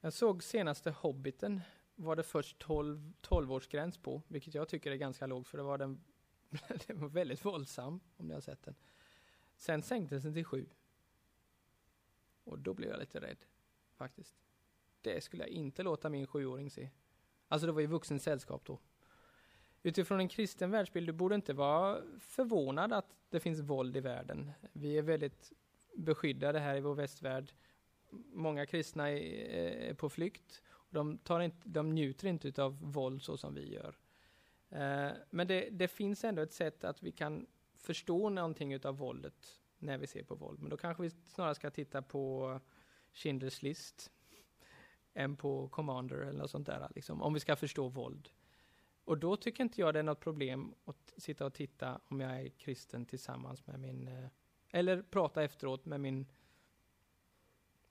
Jag såg senaste Hobbiten var det först 12, 12-årsgräns på, vilket jag tycker är ganska lågt för det var den den var väldigt våldsam, om ni har sett den. Sen sänktes den till 7. Och då blev jag lite rädd, faktiskt. Det skulle jag inte låta min sjuåring se. Alltså det var ju vuxen sällskap då. Utifrån en kristen världsbild, du borde inte vara förvånad att det finns våld i världen. Vi är väldigt beskyddade här i vår västvärld. Många kristna är, på flykt. De, tar inte, de njuter inte av våld så som vi gör. Eh, men det, det, finns ändå ett sätt att vi kan förstå någonting av våldet när vi ser på våld. Men då kanske vi snarare ska titta på Schindler's list än på Commander eller något sånt där, liksom, om vi ska förstå våld. Och då tycker inte jag det är något problem att sitta och titta om jag är kristen tillsammans med min, eh, eller prata efteråt med min,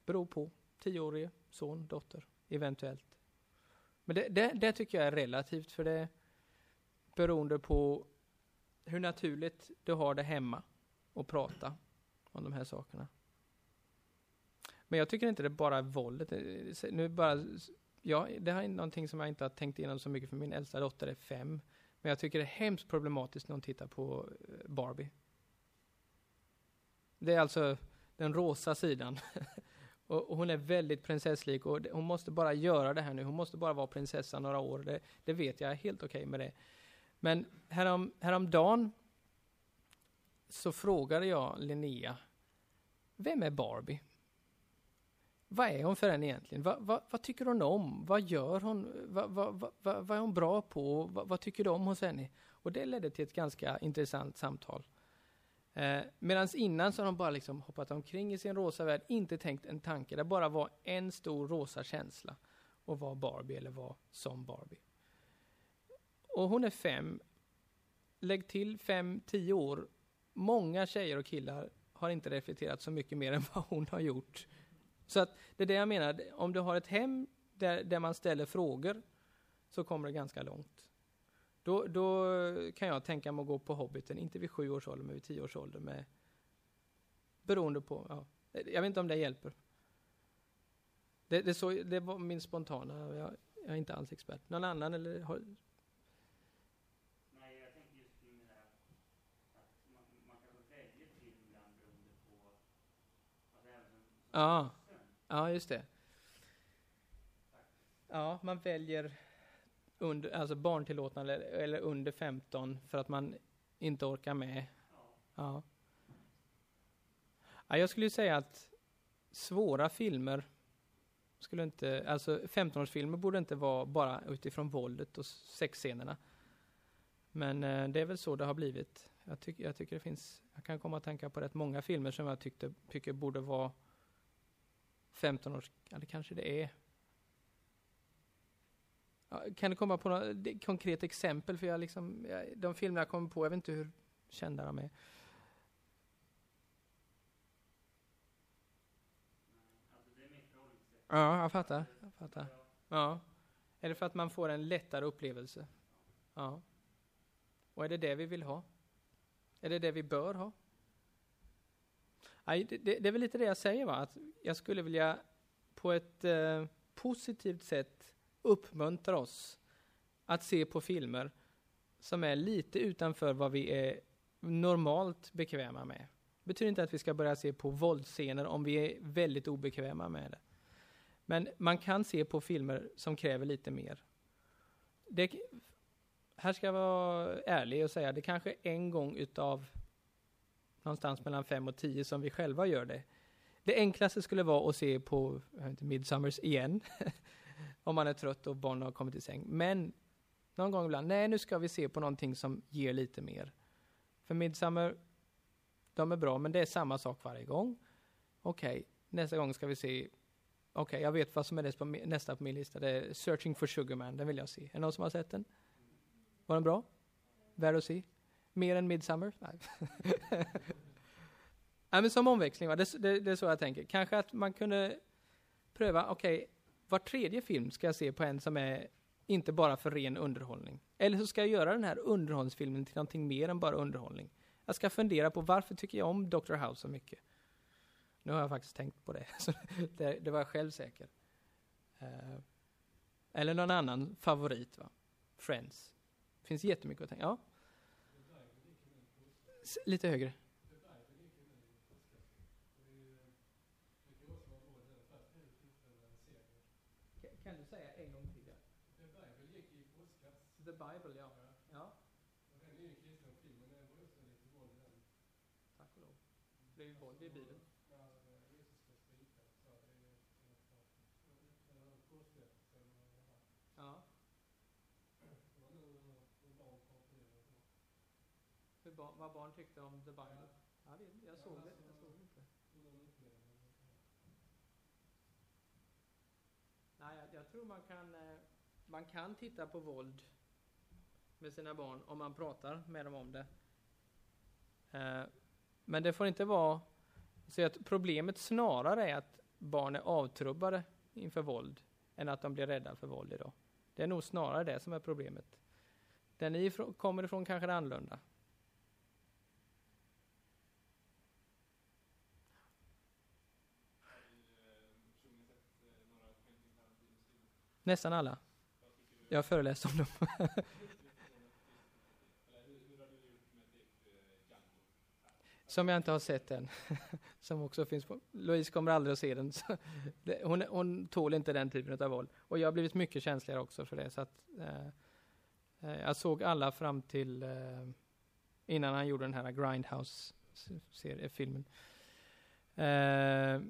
beror på, tioårige son, dotter, eventuellt. Men det, det, det tycker jag är relativt, för det, beroende på hur naturligt du har det hemma och prata om de här sakerna. Men jag tycker inte det bara är våldet. Eh, nu bara, ja, det här är någonting som jag inte har tänkt igenom så mycket för min äldsta dotter är fem. Men jag tycker det är hemskt problematiskt när hon tittar på eh, Barbie. Det är alltså den rosa sidan. och, hon är väldigt prinsesslik och hon måste bara göra det här nu. Hon måste bara vara prinsessa några år. Det, det vet jag är helt okej okay med det. Men härom, häromdagen så frågade jag Linnea, vem är Barbie? Vad är hon för en egentligen? Vad, va, vad tycker hon om? Vad gör hon? Vad, vad, är hon bra på? Vad, tycker du om hos henne? Och det ledde till ett ganska intressant samtal. Eh, Medan innan så har hon bara liksom hoppat omkring i sin rosa värld, inte tänkt en tanke. Det bara var en stor rosa känsla och vara Barbie eller vara som Barbie. Och hon är fem. Lägg till fem, tio år. Många tjejer och killar har inte reflekterat så mycket mer än vad hon har gjort. Så att det är det jag menar, om du har ett hem där, där man ställer frågor så kommer det ganska långt. Då, då kan jag tänka mig att gå på Hobbiten, inte vid sju års ålder, men vid tio års ålder. Med, beroende på, ja. Jag vet inte om det hjälper. Det, det, så, det var min spontana, jag, jag, är inte alls expert. Någon annan eller? Har, Nej, jag tänker just kring det där att man, man kanske väljer film ibland beroende på, alltså även som ja ja, just det. Ja, man väljer under, alltså barntillåtna eller, eller under 15 för att man inte orkar med. Ja. ja jag skulle säga att svåra filmer skulle inte, alltså 15-årsfilmer borde inte vara bara utifrån våldet och sexscenerna. Men eh, det är väl så det har blivit. Jag, tyck, jag tycker det finns, jag kan komma att tänka på rätt många filmer som jag tyckte, tycker borde vara 15 års, eller kanske det är. Ja, kan du komma på något konkret exempel? För jag liksom, jag, de filmer jag kommer på, jag vet inte hur kända de är. Ja, jag fattar. Jag fattar. Ja. Är det för att man får en lättare upplevelse? Ja. Och är det det vi vill ha? Är det det vi bör ha? Det, det, det är väl lite det jag säger, va? att jag skulle vilja på ett eh, positivt sätt uppmuntra oss att se på filmer som är lite utanför vad vi är normalt bekväma med. Det betyder inte att vi ska börja se på våldsscener om vi är väldigt obekväma med det. Men man kan se på filmer som kräver lite mer. Det, här ska jag vara ärlig och säga, det kanske en gång utav någonstans mellan fem och tio som vi själva gör det. Det enklaste skulle vara att se på inte, Midsummers igen, om man är trött och barnen har kommit i säng. Men någon gång ibland, nej nu ska vi se på någonting som ger lite mer. För Midsummer, de är bra, men det är samma sak varje gång. Okej, okay, nästa gång ska vi se Okej, okay, jag vet vad som är nästa på min lista. Det är Searching for Sugarman, den vill jag se. Är det någon som har sett den? Var den bra? Värd att se? Mer än Midsummer? Nej. Ja, men som omväxling, va? Det, det, det, är så jag tänker. Kanske att man kunde pröva, okej, okay, var tredje film ska jag se på en som är inte bara för ren underhållning. Eller så ska jag göra den här underhållningsfilmen till någonting mer än bara underhållning. Jag ska fundera på varför tycker jag om Dr. House så mycket? Nu har jag faktiskt tänkt på det, så det, det var jag själv säker. Uh, eller någon annan favorit, va? Friends. Finns jättemycket att tänka. Ja? S lite högre. Kan du säga en gång till? The Bible, ja. ja. Tack och lov. Det är ju våld i bilen. Ja. Hur ba vad barn tyckte om The Bible? Ja, det, jag såg det. Jag såg det inte. Nej, jag, jag tror man kan, eh, man kan titta på våld med sina barn om man pratar med dem om det. Eh, men det får inte vara så att problemet snarare är att barn är avtrubbade inför våld än att de blir rädda för våld idag. Det är nog snarare det som är problemet. Där ni kommer ifrån kanske det är annorlunda. Nästan alla. Jag har föreläst om dem. Som jag inte har sett än. Som också finns på. Louise kommer aldrig att se den. hon, hon tål inte den typen av våld. Och jag har blivit mycket känsligare också för det. Så att, eh, eh, jag såg alla fram till eh, innan han gjorde den här Grindhouse-filmen. Eh,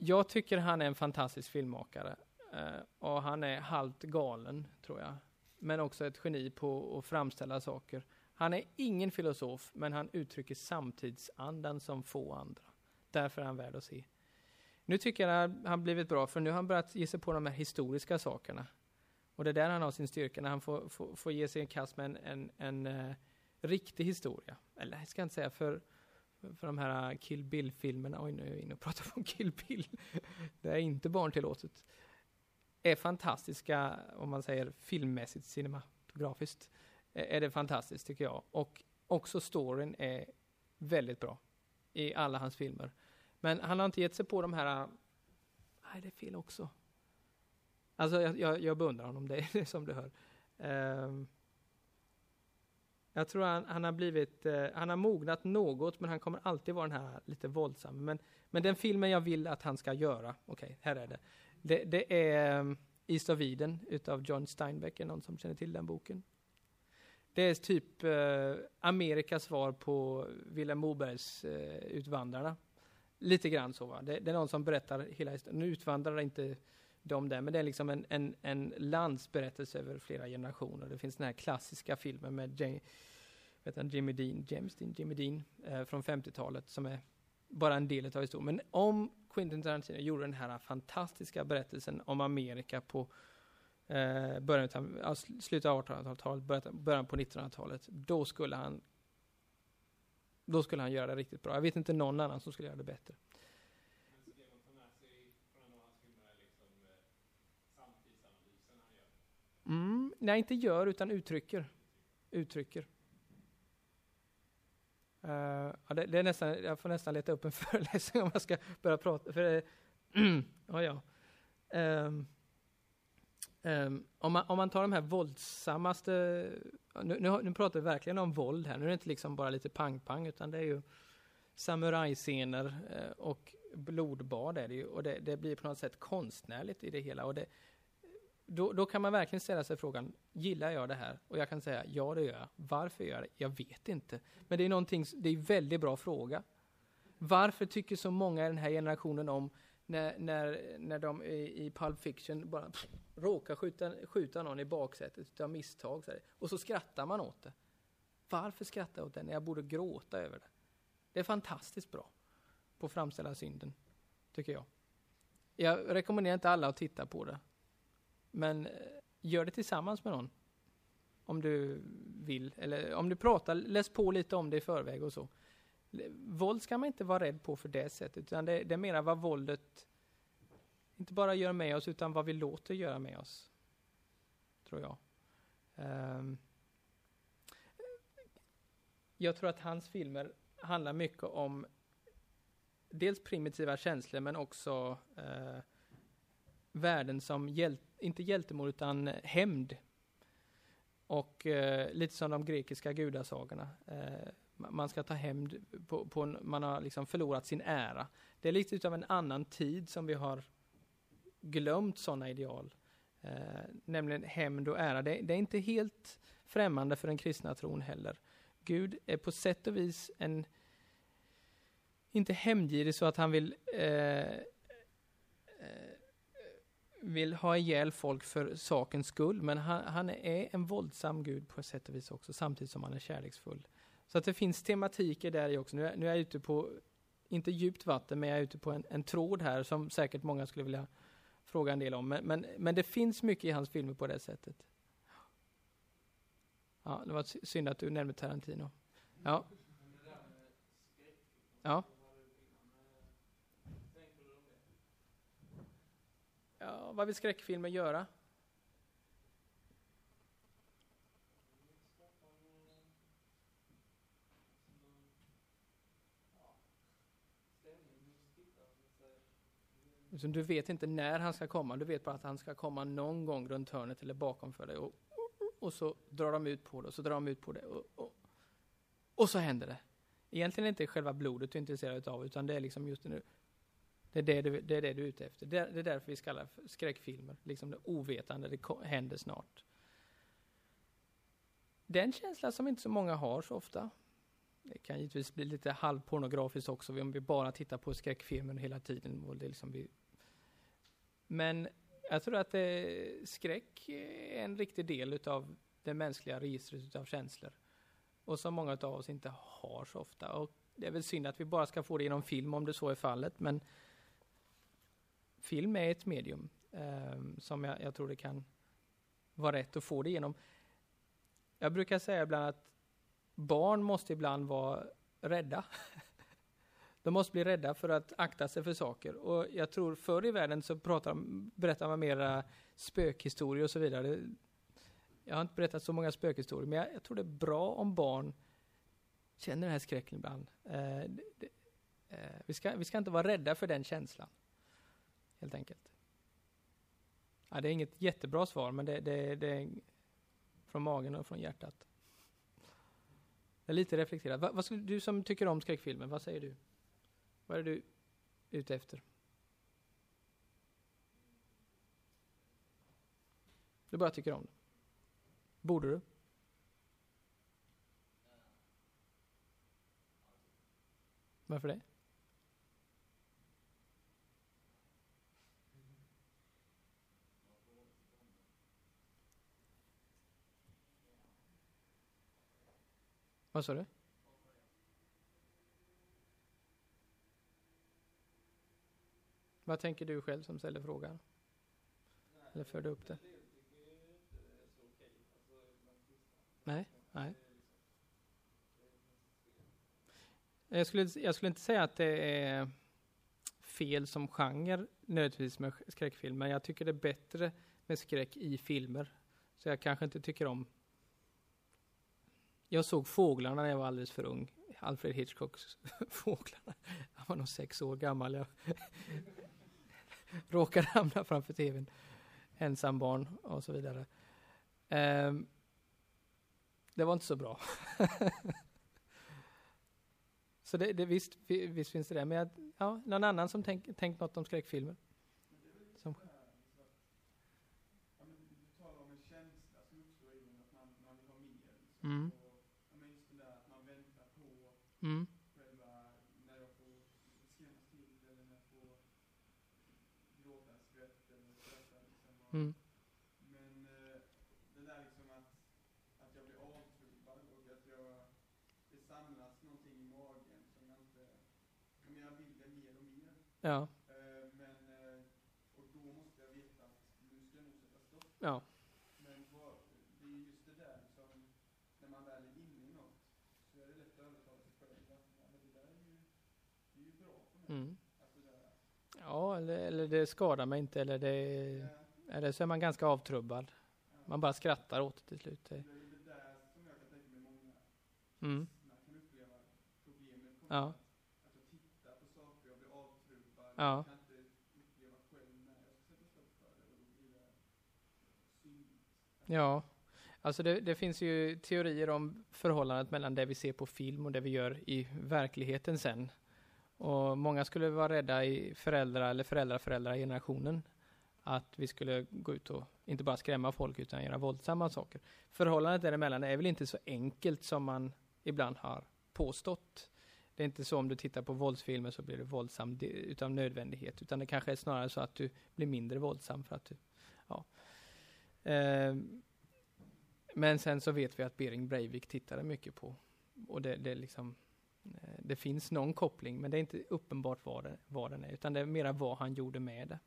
jag tycker han är en fantastisk filmmakare. Eh, och han är halvt galen, tror jag. Men också ett geni på att framställa saker. Han är ingen filosof, men han uttrycker samtidsandan som få andra. Därför är han värd att se. Nu tycker jag att han blivit bra, för nu har han börjat ge sig på de här historiska sakerna. Och det är där han har sin styrka, när han får, får, får ge sig en kast med en, en, en uh, riktig historia. Eller jag ska inte säga för, för de här Kill Bill-filmerna. Oj, nu är jag inne och pratar om Kill Bill. det är inte barntillåtet. Är fantastiska, om man säger filmmässigt, cinematografiskt Eh, är det fantastiskt tycker jag. Och också storyn är väldigt bra i alla hans filmer. Men han har inte gett sig på de här, äh, nej det är fel också. Alltså jag, jag, jag beundrar honom, det är som du hör. Um, jag tror han, han har blivit, uh, han har mognat något, men han kommer alltid vara den här lite våldsam. Men, men den filmen jag vill att han ska göra, okej, okay, här är det. Det, det är um, East of Eden utav John Steinbeck, är någon som känner till den boken? Det är typ eh, Amerikas svar på Vilhelm Mobergs eh, Utvandrarna. Lite grann så va. Det, det, är någon som berättar hela historien. Nu utvandrar inte de där, men det är liksom en, en, en landsberättelse över flera generationer. Det finns den här klassiska filmen med Jay, vet han, Jimmy Dean, James Dean, Jimmy Dean eh, från 50-talet som är bara en del av historien. Men om Quentin Tarantino gjorde den här fantastiska berättelsen om Amerika på eh, början av, alltså slutet av 1800-talet, början på 1900-talet, då skulle han då skulle han göra det riktigt bra. Jag vet inte någon annan som skulle göra det bättre. Mm, nej, inte gör utan uttrycker. Uttrycker. Uh, ja, det, det, är nästan, jag får nästan leta upp en föreläsning om jag ska börja prata. För det, ja, ja. Um, um, om, man, om man tar de här våldsammaste, nu, nu, nu, pratar vi verkligen om våld här, nu är det inte liksom bara lite pang-pang, utan det är ju samurajscener eh, och blodbad är det ju, och det, det, blir på något sätt konstnärligt i det hela. Och det, då, då, kan man verkligen ställa sig frågan, gillar jag det här? Och jag kan säga, ja det gör jag. Varför gör jag det? Jag vet inte. Men det är någonting, det är en väldigt bra fråga. Varför tycker så många i den här generationen om när, när, när de i, i Pulp Fiction bara pff, råkar skjuta, skjuta någon i baksätet av misstag. Så här, och så skrattar man åt det. Varför skrattar jag åt det när jag borde gråta över det? Det är fantastiskt bra på att framställa synden, tycker jag. Jag rekommenderar inte alla att titta på det. Men eh, gör det tillsammans med någon. Om du vill. Eller om du pratar, läs på lite om det i förväg och så. Våld ska man inte vara rädd på för det sättet, utan det, det är mera vad våldet inte bara gör med oss, utan vad vi låter göra med oss. Tror jag. Um, jag tror att hans filmer handlar mycket om dels primitiva känslor, men också uh, värden som hjäl inte hjältemod utan hämnd. Och uh, lite som de grekiska gudasagorna. Uh, man ska ta hämnd på, på, man har liksom förlorat sin ära. Det är lite av en annan tid som vi har glömt sådana ideal. Eh, nämligen hämnd och ära. Det, det, är inte helt främmande för den kristna tron heller. Gud är på sätt och vis en, inte hämndgirig så att han vill eh, eh vill ha ihjäl folk för sakens skull, men han, han, är en våldsam gud på sätt och vis också, samtidigt som han är kärleksfull. Så att det finns tematiker där i också. Nu, nu är jag ute på, inte djupt vatten, men jag är ute på en, en tråd här som säkert många skulle vilja fråga en del om. Men, men, men det finns mycket i hans filmer på det sättet. Ja, det var synd att du nämnde Tarantino. Ja. Ja. Ja, vad vill skräckfilmer göra? Liksom, du vet inte när han ska komma, du vet bara att han ska komma någon gång runt hörnet eller bakom för dig. Och, och så drar de ut på det, och så drar de ut på det. Och, och, och så händer det. Egentligen är det inte själva blodet du är intresserad av, utan det är liksom just nu. Det är det, du, det är det du är ute efter. Det, det är därför vi kallar skräckfilmer, liksom det ovetande, det händer snart. Den känslan som inte så många har så ofta. Det kan givetvis bli lite halvpornografiskt också om vi bara tittar på skräckfilmer hela tiden. Och det liksom vi... Men jag tror att eh, skräck är en riktig del av det mänskliga registret av känslor. Och som många av oss inte har så ofta. Och det är väl synd att vi bara ska få det genom film om det så är fallet. Men film är ett medium eh, som jag, jag, tror det kan vara rätt att få det genom. Jag brukar säga ibland att barn måste ibland vara rädda. De måste bli rädda för att akta sig för saker. Och jag tror förr i världen så pratar, berättar man mera spökhistorier och så vidare. Jag har inte berättat så många spökhistorier, men jag, jag tror det är bra om barn känner den här skräcken ibland. Eh, det, det, eh, vi, ska, vi ska inte vara rädda för den känslan, helt enkelt. Ja, det är inget jättebra svar, men det, det, det är från magen och från hjärtat. Det är lite reflekterat. Va, vad skulle, du som tycker om skräckfilmer, vad säger du? Vad är du ute efter? Du bara tycker om det. Borde du? Varför det? Vad sa du? Vad tänker du själv som ställer frågan? Eller förde upp det? Nej, nej. Jag skulle, jag skulle inte säga att det är fel som genre nödvändigtvis med skräckfilm, men jag tycker det är bättre med skräck i filmer. Så jag kanske inte tycker om... Jag såg Fåglarna när jag var alldeles för ung. Alfred Hitchcocks Fåglarna. Han var nog sex år gammal. Jag råkade hamna framför tvn. Ensam barn och så vidare. Um, det var inte så bra. så det, det, visst, visst finns det det. Men jag, ja, någon annan som tänkt tänk något om skräckfilmer? Som. Mm. Mm. Ja. Men, och då måste jag veta att nu ska jag nog sätta stopp. Ja. Men vad, det är just det där som, när man väl är inne i något, så är det lätt att övertala sig själv att ja, men det där är ju, det är ju bra för mig. Mm. Alltså där, ja, eller, eller det skadar mig inte, eller det, ja. eller så är man ganska avtrubbad. Ja. Man bara skrattar åt det till slut. Det är det där som jag kan tänka mig många mm. kan uppleva problemet. Ja. Ja. Ja, alltså det, det, finns ju teorier om förhållandet mellan det vi ser på film och det vi gör i verkligheten sen. Och många skulle vara rädda i föräldrar eller föräldrar föräldrar generationen att vi skulle gå ut och inte bara skrämma folk utan göra våldsamma saker. Förhållandet däremellan är väl inte så enkelt som man ibland har påstått. Det är inte så om du tittar på våldsfilmer så blir du våldsam utan nödvändighet, utan det kanske är snarare så att du blir mindre våldsam för att du, ja. Eh, men sen så vet vi att Bering Breivik tittade mycket på, och det, det liksom, eh, det finns någon koppling, men det är inte uppenbart vad, det, vad den är, utan det är mera vad han gjorde med det.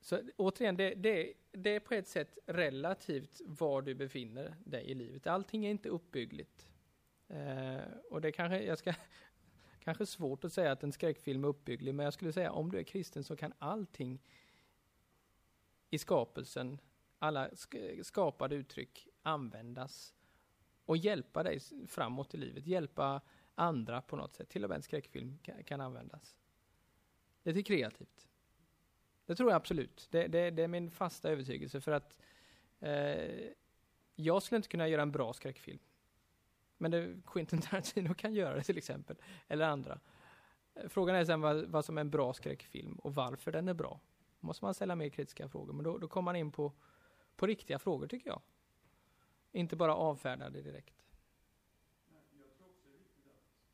Så återigen, det, det, det, är på ett sätt relativt var du befinner dig i livet. Allting är inte uppbyggligt. Eh, och det kanske, jag ska, kanske svårt att säga att en skräckfilm är uppbygglig, men jag skulle säga om du är kristen så kan allting i skapelsen, alla skapade uttryck användas och hjälpa dig framåt i livet, hjälpa andra på något sätt. Till och med en skräckfilm kan, användas. Lite kreativt. Det tror jag absolut. Det, det, det är min fasta övertygelse för att eh, jag skulle inte kunna göra en bra skräckfilm. Men det, Quentin Tarantino kan göra det till exempel, eller andra. Eh, frågan är sen vad, vad som är en bra skräckfilm och varför den är bra. Då måste man ställa mer kritiska frågor, men då, då kommer man in på, på riktiga frågor tycker jag. Inte bara avfärda det direkt. Jag tror också det är viktigt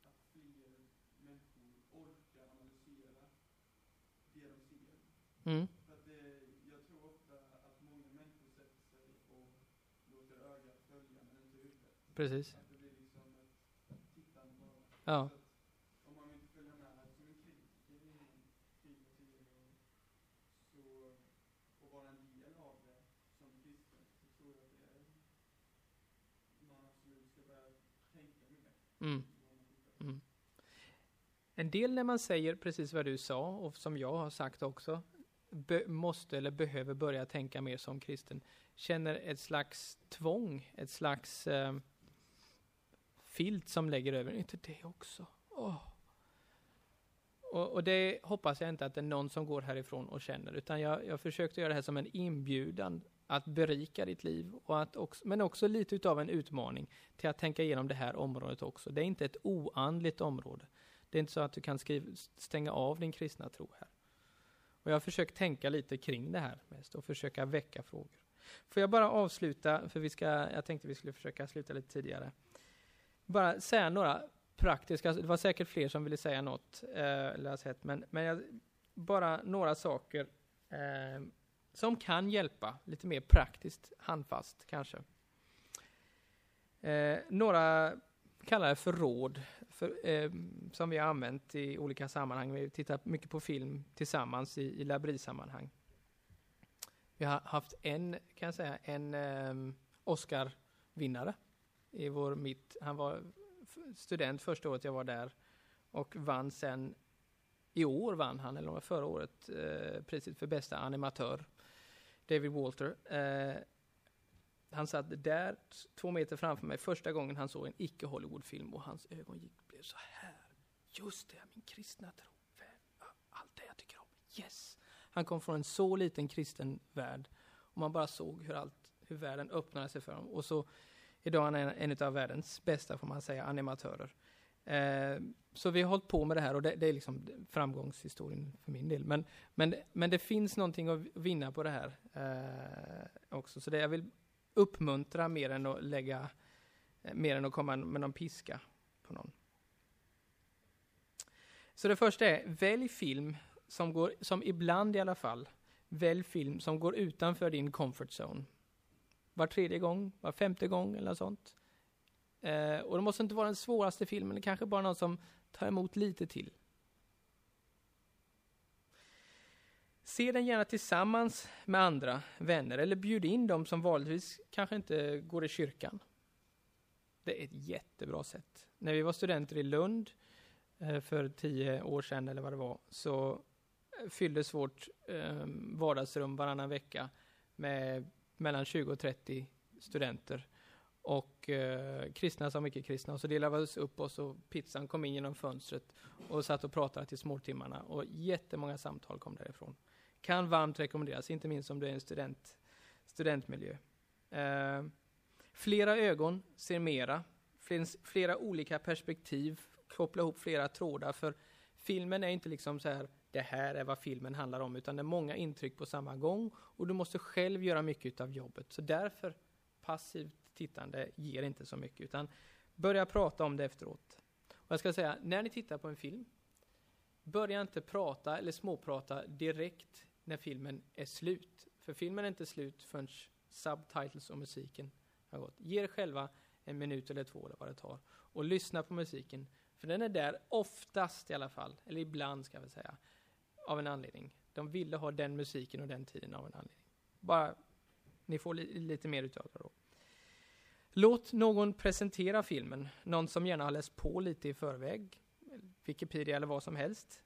att, fler människor orkar analysera det de ser. Mm. För att det, jag tror ofta att många människor sätter sig och låter ögat följa men inte huvudet. Precis. Ja. En del. Mm. Mm. En del när man säger precis vad du sa och som jag har sagt också, be, måste eller behöver börja tänka mer som kristen känner ett slags tvång, ett slags eh, filt som lägger över, inte det också. Oh. Och, och, det hoppas jag inte att det är någon som går härifrån och känner, utan jag, jag försökte göra det här som en inbjudan att berika ditt liv, och att också, men också lite utav en utmaning till att tänka igenom det här området också. Det är inte ett oandligt område. Det är inte så att du kan skriva, stänga av din kristna tro här. Och jag har försökt tänka lite kring det här mest och försöka väcka frågor. Får jag bara avsluta, för vi ska, jag tänkte vi skulle försöka sluta lite tidigare. Bara säga några praktiska, det var säkert fler som ville säga något, eh, sett, men, men jag, bara några saker eh, som kan hjälpa, lite mer praktiskt, handfast kanske. Eh, några kallar det för råd, för, eh, som vi har använt i olika sammanhang. Vi tittar mycket på film tillsammans i, i labrisammanhang. Vi har haft en, kan jag säga, en eh, Oscar-vinnare i vår mitt. Han var student första året jag var där och vann sen i år vann han, eller förra året, eh, priset för bästa animatör. David Walter. Eh, han satt där, två meter framför mig, första gången han såg en icke-Hollywood-film och hans ögon gick, blev så här. Just det, min kristna tro. Allt det jag tycker om. Yes! Han kom från en så liten kristen värld och man bara såg hur, allt, hur världen öppnade sig för honom. Och så idag är han en, en av världens bästa, får man säga, animatörer. Eh, så vi har hållit på med det här och det, det, är liksom framgångshistorien för min del. Men, men, men det finns någonting att vinna på det här eh, också. Så det jag vill uppmuntra mer än att lägga, eh, mer än att komma med någon piska på någon. Så det första är, välj film som går, som ibland i alla fall, välj film som går utanför din comfort zone. Var tredje gång, var femte gång eller något sånt. Eh, och det måste inte vara den svåraste filmen, det kanske bara någon som tar emot lite till. Se den gärna tillsammans med andra vänner eller bjud in dem som vanligtvis kanske inte går i kyrkan. Det är ett jättebra sätt. När vi var studenter i Lund eh, för tio år sedan eller vad det var, så fylldes vårt eh, vardagsrum varannan vecka med mellan 20 och 30 studenter. Och eh, kristna som icke-kristna. Och så delade vi upp oss och pizzan kom in genom fönstret och satt och pratade till småtimmarna. Och jättemånga samtal kom därifrån. Kan varmt rekommenderas, inte minst om du är en student, studentmiljö. Eh, flera ögon ser mera. Finns flera olika perspektiv. Koppla ihop flera trådar. För filmen är inte liksom så här, det här är vad filmen handlar om, utan det är många intryck på samma gång. Och du måste själv göra mycket av jobbet. Så därför, passivt tittande ger inte så mycket, utan börja prata om det efteråt. Och jag ska säga, när ni tittar på en film, börja inte prata eller småprata direkt när filmen är slut. För filmen är inte slut förrän subtitles och musiken har gått. Ge er själva en minut eller två eller vad det tar och lyssna på musiken. För den är där oftast i alla fall, eller ibland ska vi säga, av en anledning. De ville ha den musiken och den tiden av en anledning. Bara, ni får li lite mer utav det då. Låt någon presentera filmen, någon som gärna har läst på lite i förväg, Wikipedia eller vad som helst.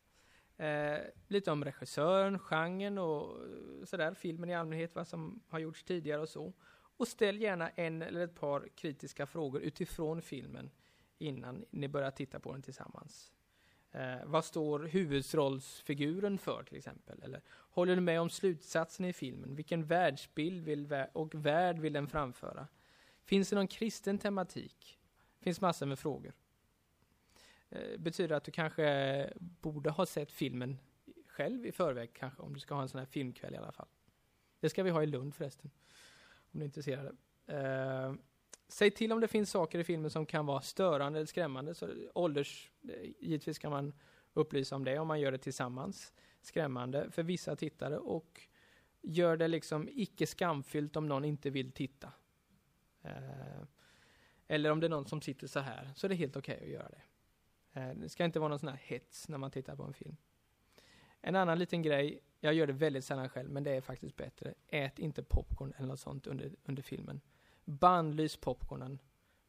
Eh, lite om regissören, genren och eh, sådär, filmen i allmänhet, vad som har gjorts tidigare och så. Och ställ gärna en eller ett par kritiska frågor utifrån filmen innan ni börjar titta på den tillsammans. Eh, vad står huvudrollsfiguren för till exempel? Eller håller du med om slutsatsen i filmen? Vilken världsbild vill och värld vill den framföra? Finns det någon kristen tematik? Det finns massor med frågor. Eh, betyder att du kanske borde ha sett filmen själv i förväg, kanske, om du ska ha en sån här filmkväll i alla fall. Det ska vi ha i Lund förresten, om du är intresserad. Eh, säg till om det finns saker i filmen som kan vara störande eller skrämmande. Så ålders, eh, givetvis kan man upplysa om det om man gör det tillsammans. Skrämmande för vissa tittare och gör det liksom icke skamfyllt om någon inte vill titta. Eh, eller om det är någon som sitter så här, så är det helt okej okay att göra det. Eh, det ska inte vara någon sån här hets när man tittar på en film. En annan liten grej, jag gör det väldigt sällan själv, men det är faktiskt bättre. Ät inte popcorn eller något sånt under, under filmen. Bannlys popcornen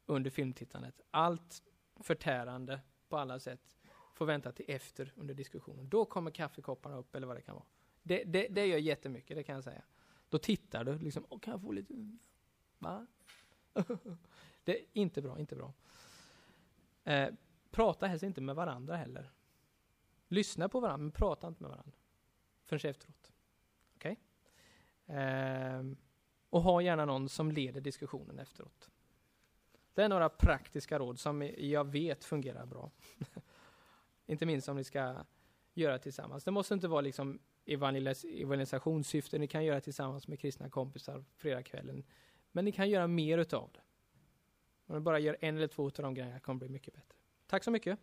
under filmtittandet. Allt förtärande på alla sätt får vänta till efter under diskussionen. Då kommer kaffekopparna upp eller vad det kan vara. Det, det, det gör jättemycket, det kan jag säga. Då tittar du liksom, och kan jag få lite... Va? det är inte bra, inte bra. Eh, prata helst inte med varandra heller. Lyssna på varandra, men prata inte med varandra. Förrän efteråt. Okej? Okay? Eh, och ha gärna någon som leder diskussionen efteråt. Det är några praktiska råd som jag vet fungerar bra. inte minst om ni ska göra tillsammans. Det måste inte vara liksom evangelis evangelisationssyfte, ni kan göra tillsammans med kristna kompisar fredagskvällen. Men ni kan göra mer utav det. Om ni bara gör en eller två av de grejerna kommer det bli mycket bättre. Tack så mycket.